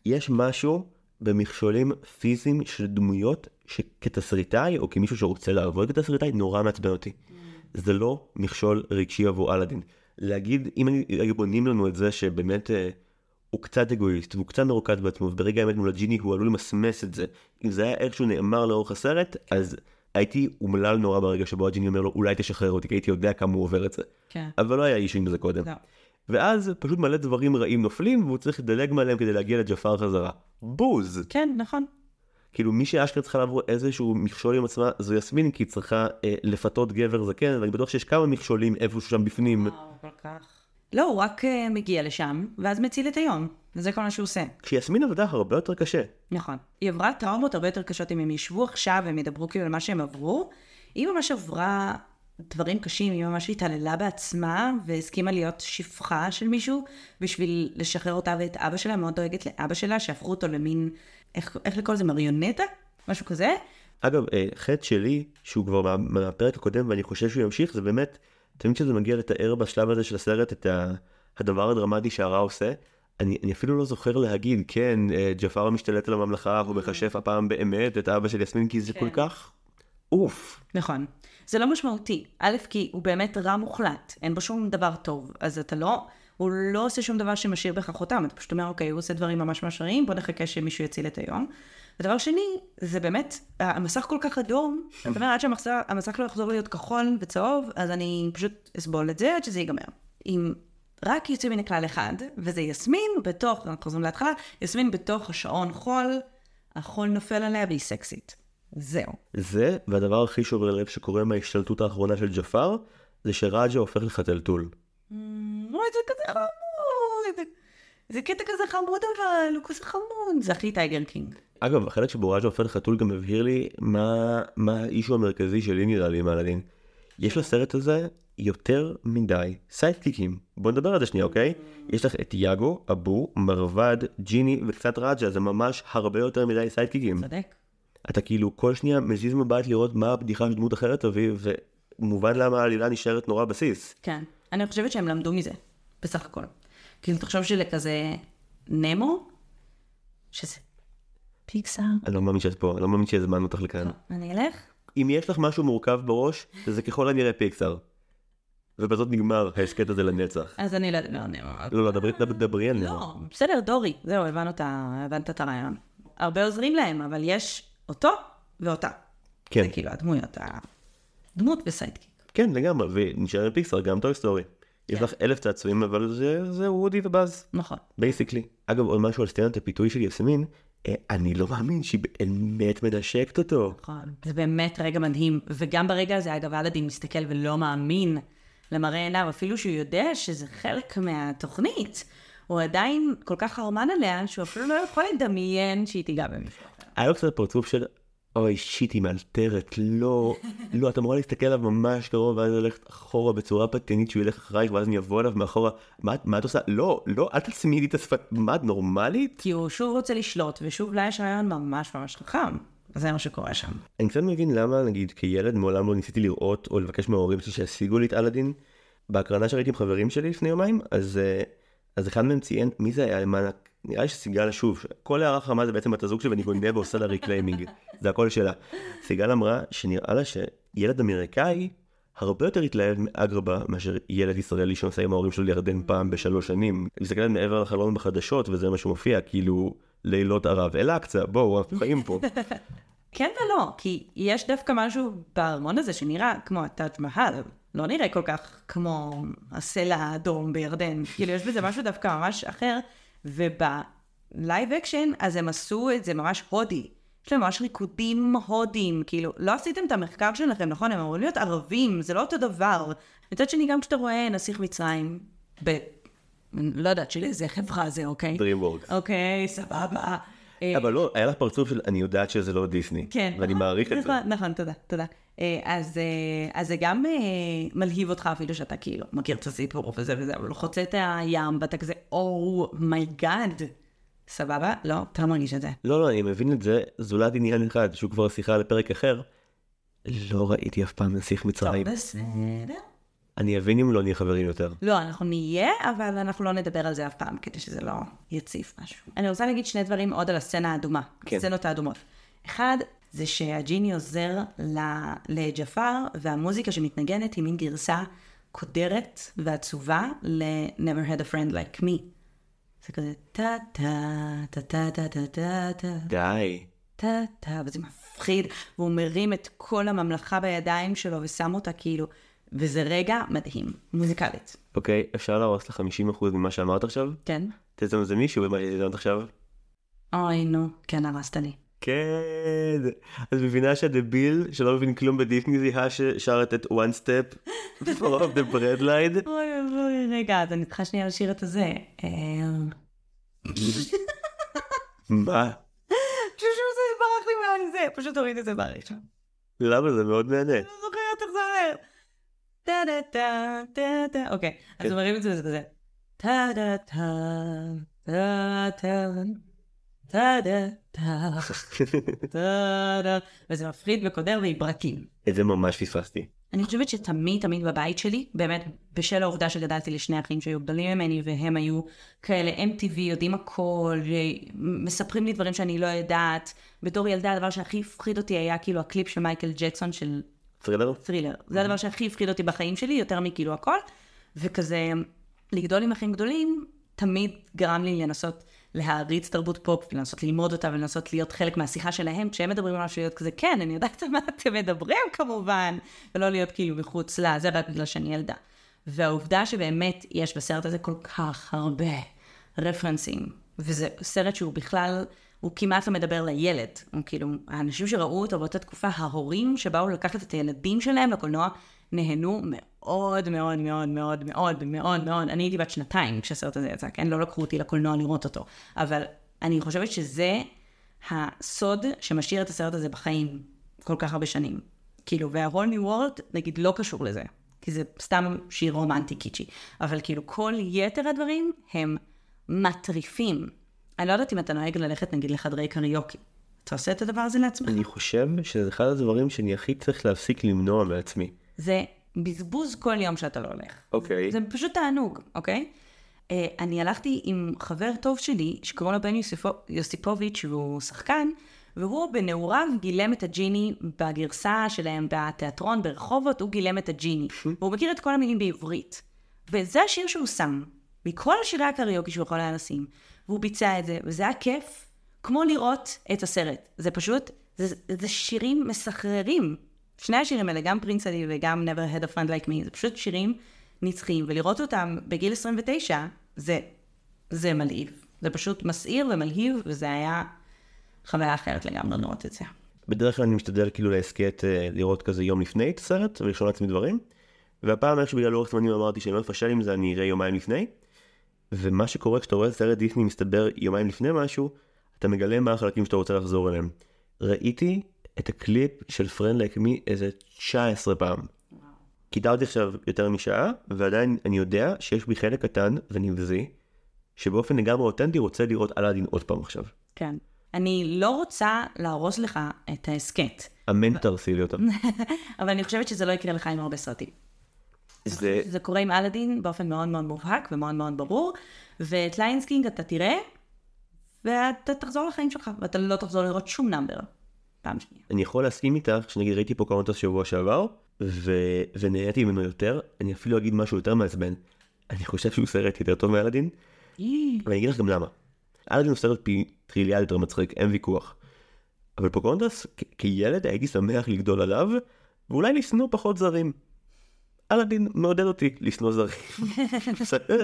יש משהו במכשולים פיזיים של דמויות שכתסריטאי, או כמישהו שרוצה לעבוד כתסריטאי, נורא מעצבן אותי. זה לא מכשול רגשי עבור אלאדין. להגיד, אם היו בונים לנו את זה שבאמת אה, הוא קצת אגואיסט, והוא קצת מרוכז בעצמו, וברגע האמת מול הג'יני הוא עלול למסמס את זה. אם זה היה איכשהו נאמר לאורך הסרט, אז הייתי אומלל נורא ברגע שבו הג'יני אומר לו, אולי תשחרר אותי, כי הייתי יודע כמה הוא עובר את זה. כן. אבל לא היה אישו עם זה קודם. לא. ואז פשוט מלא דברים רעים נופלים, והוא צריך לדלג מעליהם כדי להגיע לג'פר חזרה. בוז! כן, נכון. כאילו מי שאשכרה צריכה לעבור איזשהו מכשול עם עצמה זו יסמין, כי היא צריכה אה, לפתות גבר זקן, ואני בטוח שיש כמה מכשולים איפשהו שם בפנים. וואו, כל כך. לא, הוא רק אה, מגיע לשם, ואז מציל את היום. וזה כל מה שהוא עושה. כשיסמין עבדה הרבה יותר קשה. נכון. היא עברה טראומות הרבה יותר קשות אם הם ישבו עכשיו והם ידברו כאילו על מה שהם עברו. היא ממש עברה דברים קשים, היא ממש התעללה בעצמה והסכימה להיות שפחה של מישהו בשביל לשחרר אותה ואת אבא שלה, מאוד דואגת לאבא שלה, שהפכו אותו למין, איך, איך לקרוא לזה, מריונטה? משהו כזה? אגב, אה, חטא שלי, שהוא כבר מה- מהפרק הקודם ואני חושב שהוא ימשיך, זה באמת, תמיד כשזה מגיע לתאר בשלב הזה של הסרט את הדבר הדרמטי שהרע עושה, אני, אני אפילו לא זוכר להגיד, כן, אה, ג'פר משתלט על הממלכה, הוא מכשף הפעם באמת את אבא של יסמין, כי זה כל כך אוף. נכון. זה לא משמעותי. א', כי הוא באמת רע מוחלט, אין בו שום דבר טוב. אז אתה לא, הוא לא עושה שום דבר שמשאיר בך חותם. אתה פשוט אומר, אוקיי, הוא עושה דברים ממש ממש רעים, בוא נחכה שמישהו יציל את היום. ודבר שני, זה באמת, המסך כל כך אדום, אתה אומר, עד שהמסך לא יחזור להיות כחול וצהוב, אז אני פשוט אסבול את זה עד שזה ייגמר. עם רק יוצא מן הכלל אחד, וזה יסמין בתוך, אנחנו חוזרים להתחלה, יסמין בתוך השעון חול, החול נופל עליה והיא סקסית. זהו. זה, והדבר הכי שובר לב שקורה מההשתלטות האחרונה של ג'פר, זה שרג'ה הופך לחתלתול. אוי, זה כזה חמוד. זה- קטע כזה חמוד אבל, הוא כזה חמוד. זה הכי טייגר קינג. אגב, החלק שבו רג'ה הופך לחתול גם הבהיר לי מה, מה ה issue המרכזי שלי נראה לי עם אלאדין. יש לסרט הזה יותר מדי סיידקיקים. בוא נדבר על זה שנייה, אוקיי? יש לך את יאגו, אבו, מרבד, ג'יני וקצת רג'ה, זה ממש הרבה יותר מדי סיידקיקים. צודק. אתה כאילו כל שנייה מזיז מבט לראות מה הבדיחה של דמות אחרת תביא, ומובן למה העלילה נשארת נורא בסיס. כן. אני חושבת שהם למדו מזה, בסך הכל. כאילו, תחשוב שלכזה נמו, שזה פיקסאר. אני לא מאמין שאת פה, אני לא מאמין שהזמנו אותך לכאן. אני אלך? אם יש לך משהו מורכב בראש, זה ככל הנראה פיקסאר. ובזאת נגמר ההסכת הזה לנצח. אז אני לא... לא. לא, לא, דברי, על נמו. לא, בסדר, דורי. זהו, הבנת את הרעיון. הרבה עוזרים להם, אבל יש אותו ואותה. כן, זה כאילו הדמויות, הדמות ו sidekick. כן, לגמרי, ונשאר עם פיקסאר, גם טוי סטורי. יש כן. לך אלף צעצועים, אבל זה, זה וודי ובאז, נכון. basically. אגב, עוד משהו על סצנת הפיתוי של יסמין, אה, אני לא מאמין שהיא באמת מנשקת אותו. נכון. זה באמת רגע מדהים. וגם ברגע הזה, אגב, אלאדין מסתכל ולא מאמין למראה עיניו, אפילו שהוא יודע שזה חלק מהתוכנית. הוא עדיין כל כך חרמן עליה, שהוא אפילו לא יכול לדמיין שהיא תיגע במישהו. היה לו קצת פרצוף של, אוי שיט, היא מאלתרת, לא, לא, את אמורה להסתכל עליו ממש קרוב, ואז ללכת אחורה בצורה פתנית שהוא ילך אחרייך, ואז אני אבוא אליו מאחורה, מה, מה את עושה? לא, לא, אל תצמידי את השפת, מה, את נורמלית? כי הוא שוב רוצה לשלוט, ושוב לה יש רעיון ממש ממש חכם. זה מה שקורה שם. אני קצת מבין למה, נגיד, כילד מעולם לא ניסיתי לראות או לבקש מההורים שלי שישיגו לי את אלאדין. בהקרנה שראיתי עם חברים שלי לפני יומיים, אז, אה, אז אחד מהם ציין, מי זה היה למען נראה לי שסיגל שוב, כל הערה חכמה זה בעצם בת הזוג שלי ואני גונב ועושה לה reclaiming, (laughs) זה הכל שלה. סיגל אמרה שנראה לה שילד אמריקאי הרבה יותר התלהב מאגרבה מאשר ילד ישראלי שנוסע עם ההורים שלו לירדן פעם בשלוש שנים. מסתכלת מעבר לחלון בחדשות וזה מה שמופיע, כאילו לילות ערב. אל-אקצא, בואו, אנחנו חיים פה. (laughs) כן ולא, כי יש דווקא משהו בארמון הזה שנראה כמו הטאג' מהל. לא נראה כל כך כמו הסלע האדום בירדן. כאילו, יש בזה משהו דווקא ממש אחר. וב live action, אז הם עשו את זה ממש הודי. יש להם ממש ריקודים הודים, כאילו, לא עשיתם את המחקר שלכם, נכון? הם אמורים להיות ערבים, זה לא אותו דבר. מצד שני, גם כשאתה רואה נסיך מצרים, ב... לא יודעת של איזה חברה זה, אוקיי? DreamWorks. אוקיי, סבבה. אבל לא, היה לך פרצוף של אני יודעת שזה לא דיסני. כן. ואני מעריך את זה. נכון, נכון, תודה, תודה. אה, אז, אה, אז זה גם מלהיב אותך אפילו שאתה כאילו מכיר את הסיפור וזה וזה, אבל חוצה את הים ואתה כזה, oh my god. סבבה? לא, אתה לא מרגיש את זה. לא, לא, אני מבין את זה, זולת עניין אחד, שהוא כבר שיחה לפרק אחר. לא ראיתי אף פעם נסיך מצרים. טוב, בסדר. אני אבין אם לא נהיה חברים יותר. לא, אנחנו נהיה, אבל אנחנו לא נדבר על זה אף פעם, כדי שזה לא יציף משהו. אני רוצה להגיד שני דברים עוד על הסצנה האדומה, כן. הסצנות האדומות. אחד, זה שהג'יני עוזר לג'פר, והמוזיקה שמתנגנת היא מין גרסה קודרת ועצובה ל-Never had a friend like me. זה כזה טה טה טה טה טה טה טה טה די. טה טה, וזה מפחיד, והוא מרים את כל הממלכה בידיים שלו ושם אותה כאילו, וזה רגע מדהים, מוזיקלית. אוקיי, אפשר להרוס ל-50% ממה שאמרת עכשיו? כן? תזמזמי מישהו במה שתזמת עכשיו. אוי, נו, כן, הרסת לי. כן. אז מבינה שהדביל שלא מבין כלום בדיסני זיהה ששרת את one step for of the bread line? (laughs) אוי אוי, רגע, אז אני צריכה שנייה לשיר את הזה. מה? פשוט זה ברח לי מהזה, פשוט תוריד את זה בראשון. למה זה מאוד מהנה? לא זוכרת איך זה אומר. טה דה טה טה טה, אוקיי, אז אומרים את זה וזה כזה. טה דה טה טה טה טה דה טה וזה מפחיד וקודר ועם ברקים. את זה ממש פספסתי. אני חושבת שתמיד תמיד בבית שלי, באמת בשל העובדה שגדלתי לשני אחים שהיו גדולים ממני והם היו כאלה MTV, יודעים הכל, מספרים לי דברים שאני לא יודעת. בתור ילדה הדבר שהכי הפחיד אותי היה כאילו הקליפ של מייקל ג'קסון של Thriller? Thriller. זה הדבר שהכי הפחיד אותי בחיים שלי, יותר מכאילו הכל. וכזה, לגדול עם אחים גדולים, תמיד גרם לי לנסות להעריץ תרבות פופ, לנסות ללמוד אותה ולנסות להיות חלק מהשיחה שלהם, כשהם מדברים על משהו להיות כזה, כן, אני יודעת מה אתם מדברים כמובן, ולא להיות כאילו מחוץ לה, זה רק בגלל שאני ילדה. והעובדה שבאמת יש בסרט הזה כל כך הרבה רפרנסים, וזה סרט שהוא בכלל, הוא כמעט לא מדבר לילד. הוא כאילו, האנשים שראו אותו באותה תקופה, ההורים שבאו לקחת את הילדים שלהם לקולנוע, נהנו מאוד מאוד מאוד מאוד מאוד מאוד מאוד. אני הייתי בת שנתיים כשהסרט הזה יצא, כן? לא לקחו אותי לקולנוע לראות אותו. אבל אני חושבת שזה הסוד שמשאיר את הסרט הזה בחיים כל כך הרבה שנים. כאילו, וה-Whole New World, נגיד, לא קשור לזה. כי זה סתם שיר רומנטי קיצ'י. אבל כאילו, כל יתר הדברים הם מטריפים. אני לא יודעת אם אתה נוהג ללכת, נגיד, לחדרי קריוקי. אתה עושה את הדבר הזה לעצמך? אני חושב שזה אחד הדברים שאני הכי צריך להפסיק למנוע מעצמי. זה בזבוז כל יום שאתה לא הולך. אוקיי. זה פשוט תענוג, אוקיי? Uh, אני הלכתי עם חבר טוב שלי, שקוראים לו בן יוסיפו, יוסיפוביץ', והוא שחקן, והוא בנעוריו גילם את הג'יני בגרסה שלהם בתיאטרון ברחובות, הוא גילם את הג'יני. (laughs) והוא מכיר את כל המילים בעברית. וזה השיר שהוא שם, מכל שירי הקריוקי שהוא יכול היה לשים. והוא ביצע את זה, וזה היה כיף, כמו לראות את הסרט. זה פשוט, זה, זה שירים מסחררים. שני השירים האלה, גם פרינס עדי וגם never had a friend like me, זה פשוט שירים נצחיים, ולראות אותם בגיל 29, זה, זה מלהיב. זה פשוט מסעיר ומלהיב, וזה היה חוויה אחרת לגמרי לראות את זה. בדרך כלל אני משתדל כאילו להסכת אה, לראות כזה יום לפני את הסרט ולשאול לעצמי דברים. והפעם איך שבגלל אורך זמנים אמרתי שאני לא אפשל עם זה אני אראה יומיים לפני. ומה שקורה כשאתה רואה סרט דיסני מסתבר יומיים לפני משהו, אתה מגלה מה החלקים שאתה רוצה לחזור אליהם. ראיתי את הקליפ של Friend Like Me איזה 19 פעם. קיטרתי עכשיו יותר משעה, ועדיין אני יודע שיש בי חלק קטן ונבזי, שבאופן לגמרי אותנטי רוצה לראות אלאדין עוד פעם עכשיו. כן. אני לא רוצה להרוס לך את ההסכת, אה, מה, תהרסי לי אותם. (laughs) אבל אני חושבת שזה לא יקרה לך עם הרבה סרטים. זה זה קורה עם אלאדין באופן מאוד מאוד מובהק ומאוד מאוד ברור, ואת Lion King אתה תראה, ואתה תחזור לחיים שלך, ואתה לא תחזור לראות שום number. פעם שנייה. אני יכול להסכים איתך שנגיד ראיתי Pocahontas שבוע שעבר ו... ונהניתי ממנו יותר אני אפילו אגיד משהו יותר מעצבן אני חושב שהוא סרט יותר טוב מאלאדין ואני אגיד לך גם למה. אלאדין הוא סרט פי טריליאל יותר מצחיק אין ויכוח. אבל פוקונטס כ- כילד הייתי שמח לגדול עליו ואולי לשנוא פחות זרים. אלאדין מעודד אותי לשנוא זרים. (laughs) בסדר?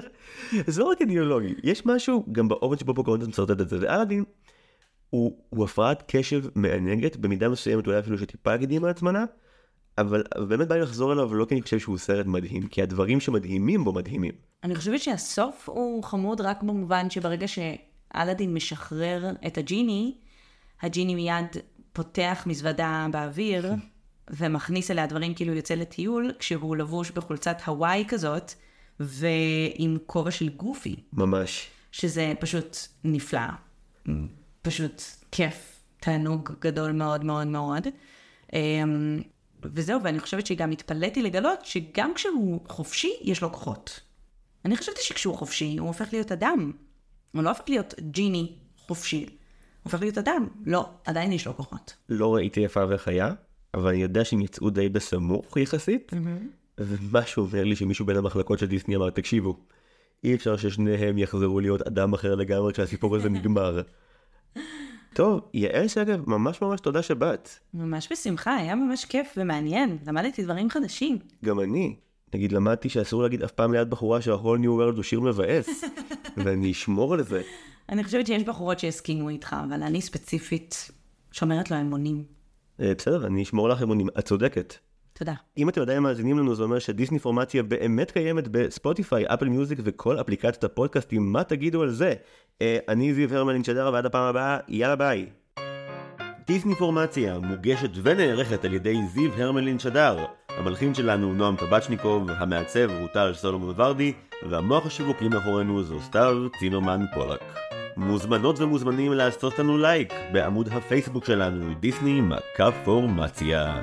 זה לא רק אידיאולוגי יש משהו גם באופן שבו פוקונטס מצרטט את זה ואלאדין הוא, הוא הפרעת קשב מענגת, במידה מסוימת אולי אפילו שטיפה הקדימה הצמנה, אבל אבל באמת בא לי לחזור אליו לא כי אני חושב שהוא סרט מדהים, כי הדברים שמדהימים בו מדהימים. אני חושבת שהסוף הוא חמוד רק במובן שברגע שאלאדין משחרר את הג'יני, הג'יני מיד פותח מזוודה באוויר (laughs) ומכניס אליה דברים כאילו יוצא לטיול, כשהוא לבוש בחולצת הוואי כזאת ועם כובע של גופי, ממש. שזה פשוט נפלא. פשוט כיף, תענוג גדול מאוד מאוד מאוד. אמ, וזהו, ואני חושבת שגם התפלאתי לגלות שגם כשהוא חופשי, יש לו כוחות. אני חשבתי שכשהוא חופשי, הוא הופך להיות אדם. הוא לא הופך להיות ג'יני חופשי. הוא הופך להיות אדם. לא, עדיין יש לו כוחות. לא ראיתי איפה וחיה, אבל אני יודע שהם יצאו די בסמוך יחסית, ומשהו אומר לי שמישהו בין המחלקות של דיסני אמר, תקשיבו, אי אפשר ששניהם יחזרו להיות אדם אחר לגמרי כשהסיפור הזה נגמר. טוב, יעל שגב, ממש ממש תודה שבאת. ממש בשמחה, היה ממש כיף ומעניין. למדתי דברים חדשים. גם אני. נגיד למדתי שאסור להגיד אף פעם ליד בחורה שה-whole new world הוא שיר מבאס, (laughs) ואני אשמור על זה. אני חושבת שיש בחורות שהסכימו איתך, אבל אני ספציפית שומרת לו אמונים. אה, בסדר, אני אשמור לך אמונים, את צודקת. תודה. אם אתם עדיין מאזינים לנו זה אומר שדיסני פורמציה באמת קיימת בספוטיפיי, אפל מיוזיק וכל אפליקציות הפודקאסטים, מה תגידו על זה? אה, אני זיו הרמלין שדר ועד הפעם הבאה, יאללה ביי. דיסני פורמציה מוגשת ונערכת על ידי זיו הרמלין שדר. המלחין שלנו נועם טבצ'ניקוב, המעצב הוא טל סולומון ורדי, והמוח השיווקי מאחורינו זו סתיו צימרמן פולק. מוזמנות ומוזמנים לעשות לנו לייק בעמוד הפייסבוק שלנו, דיסני מקף פורמציה.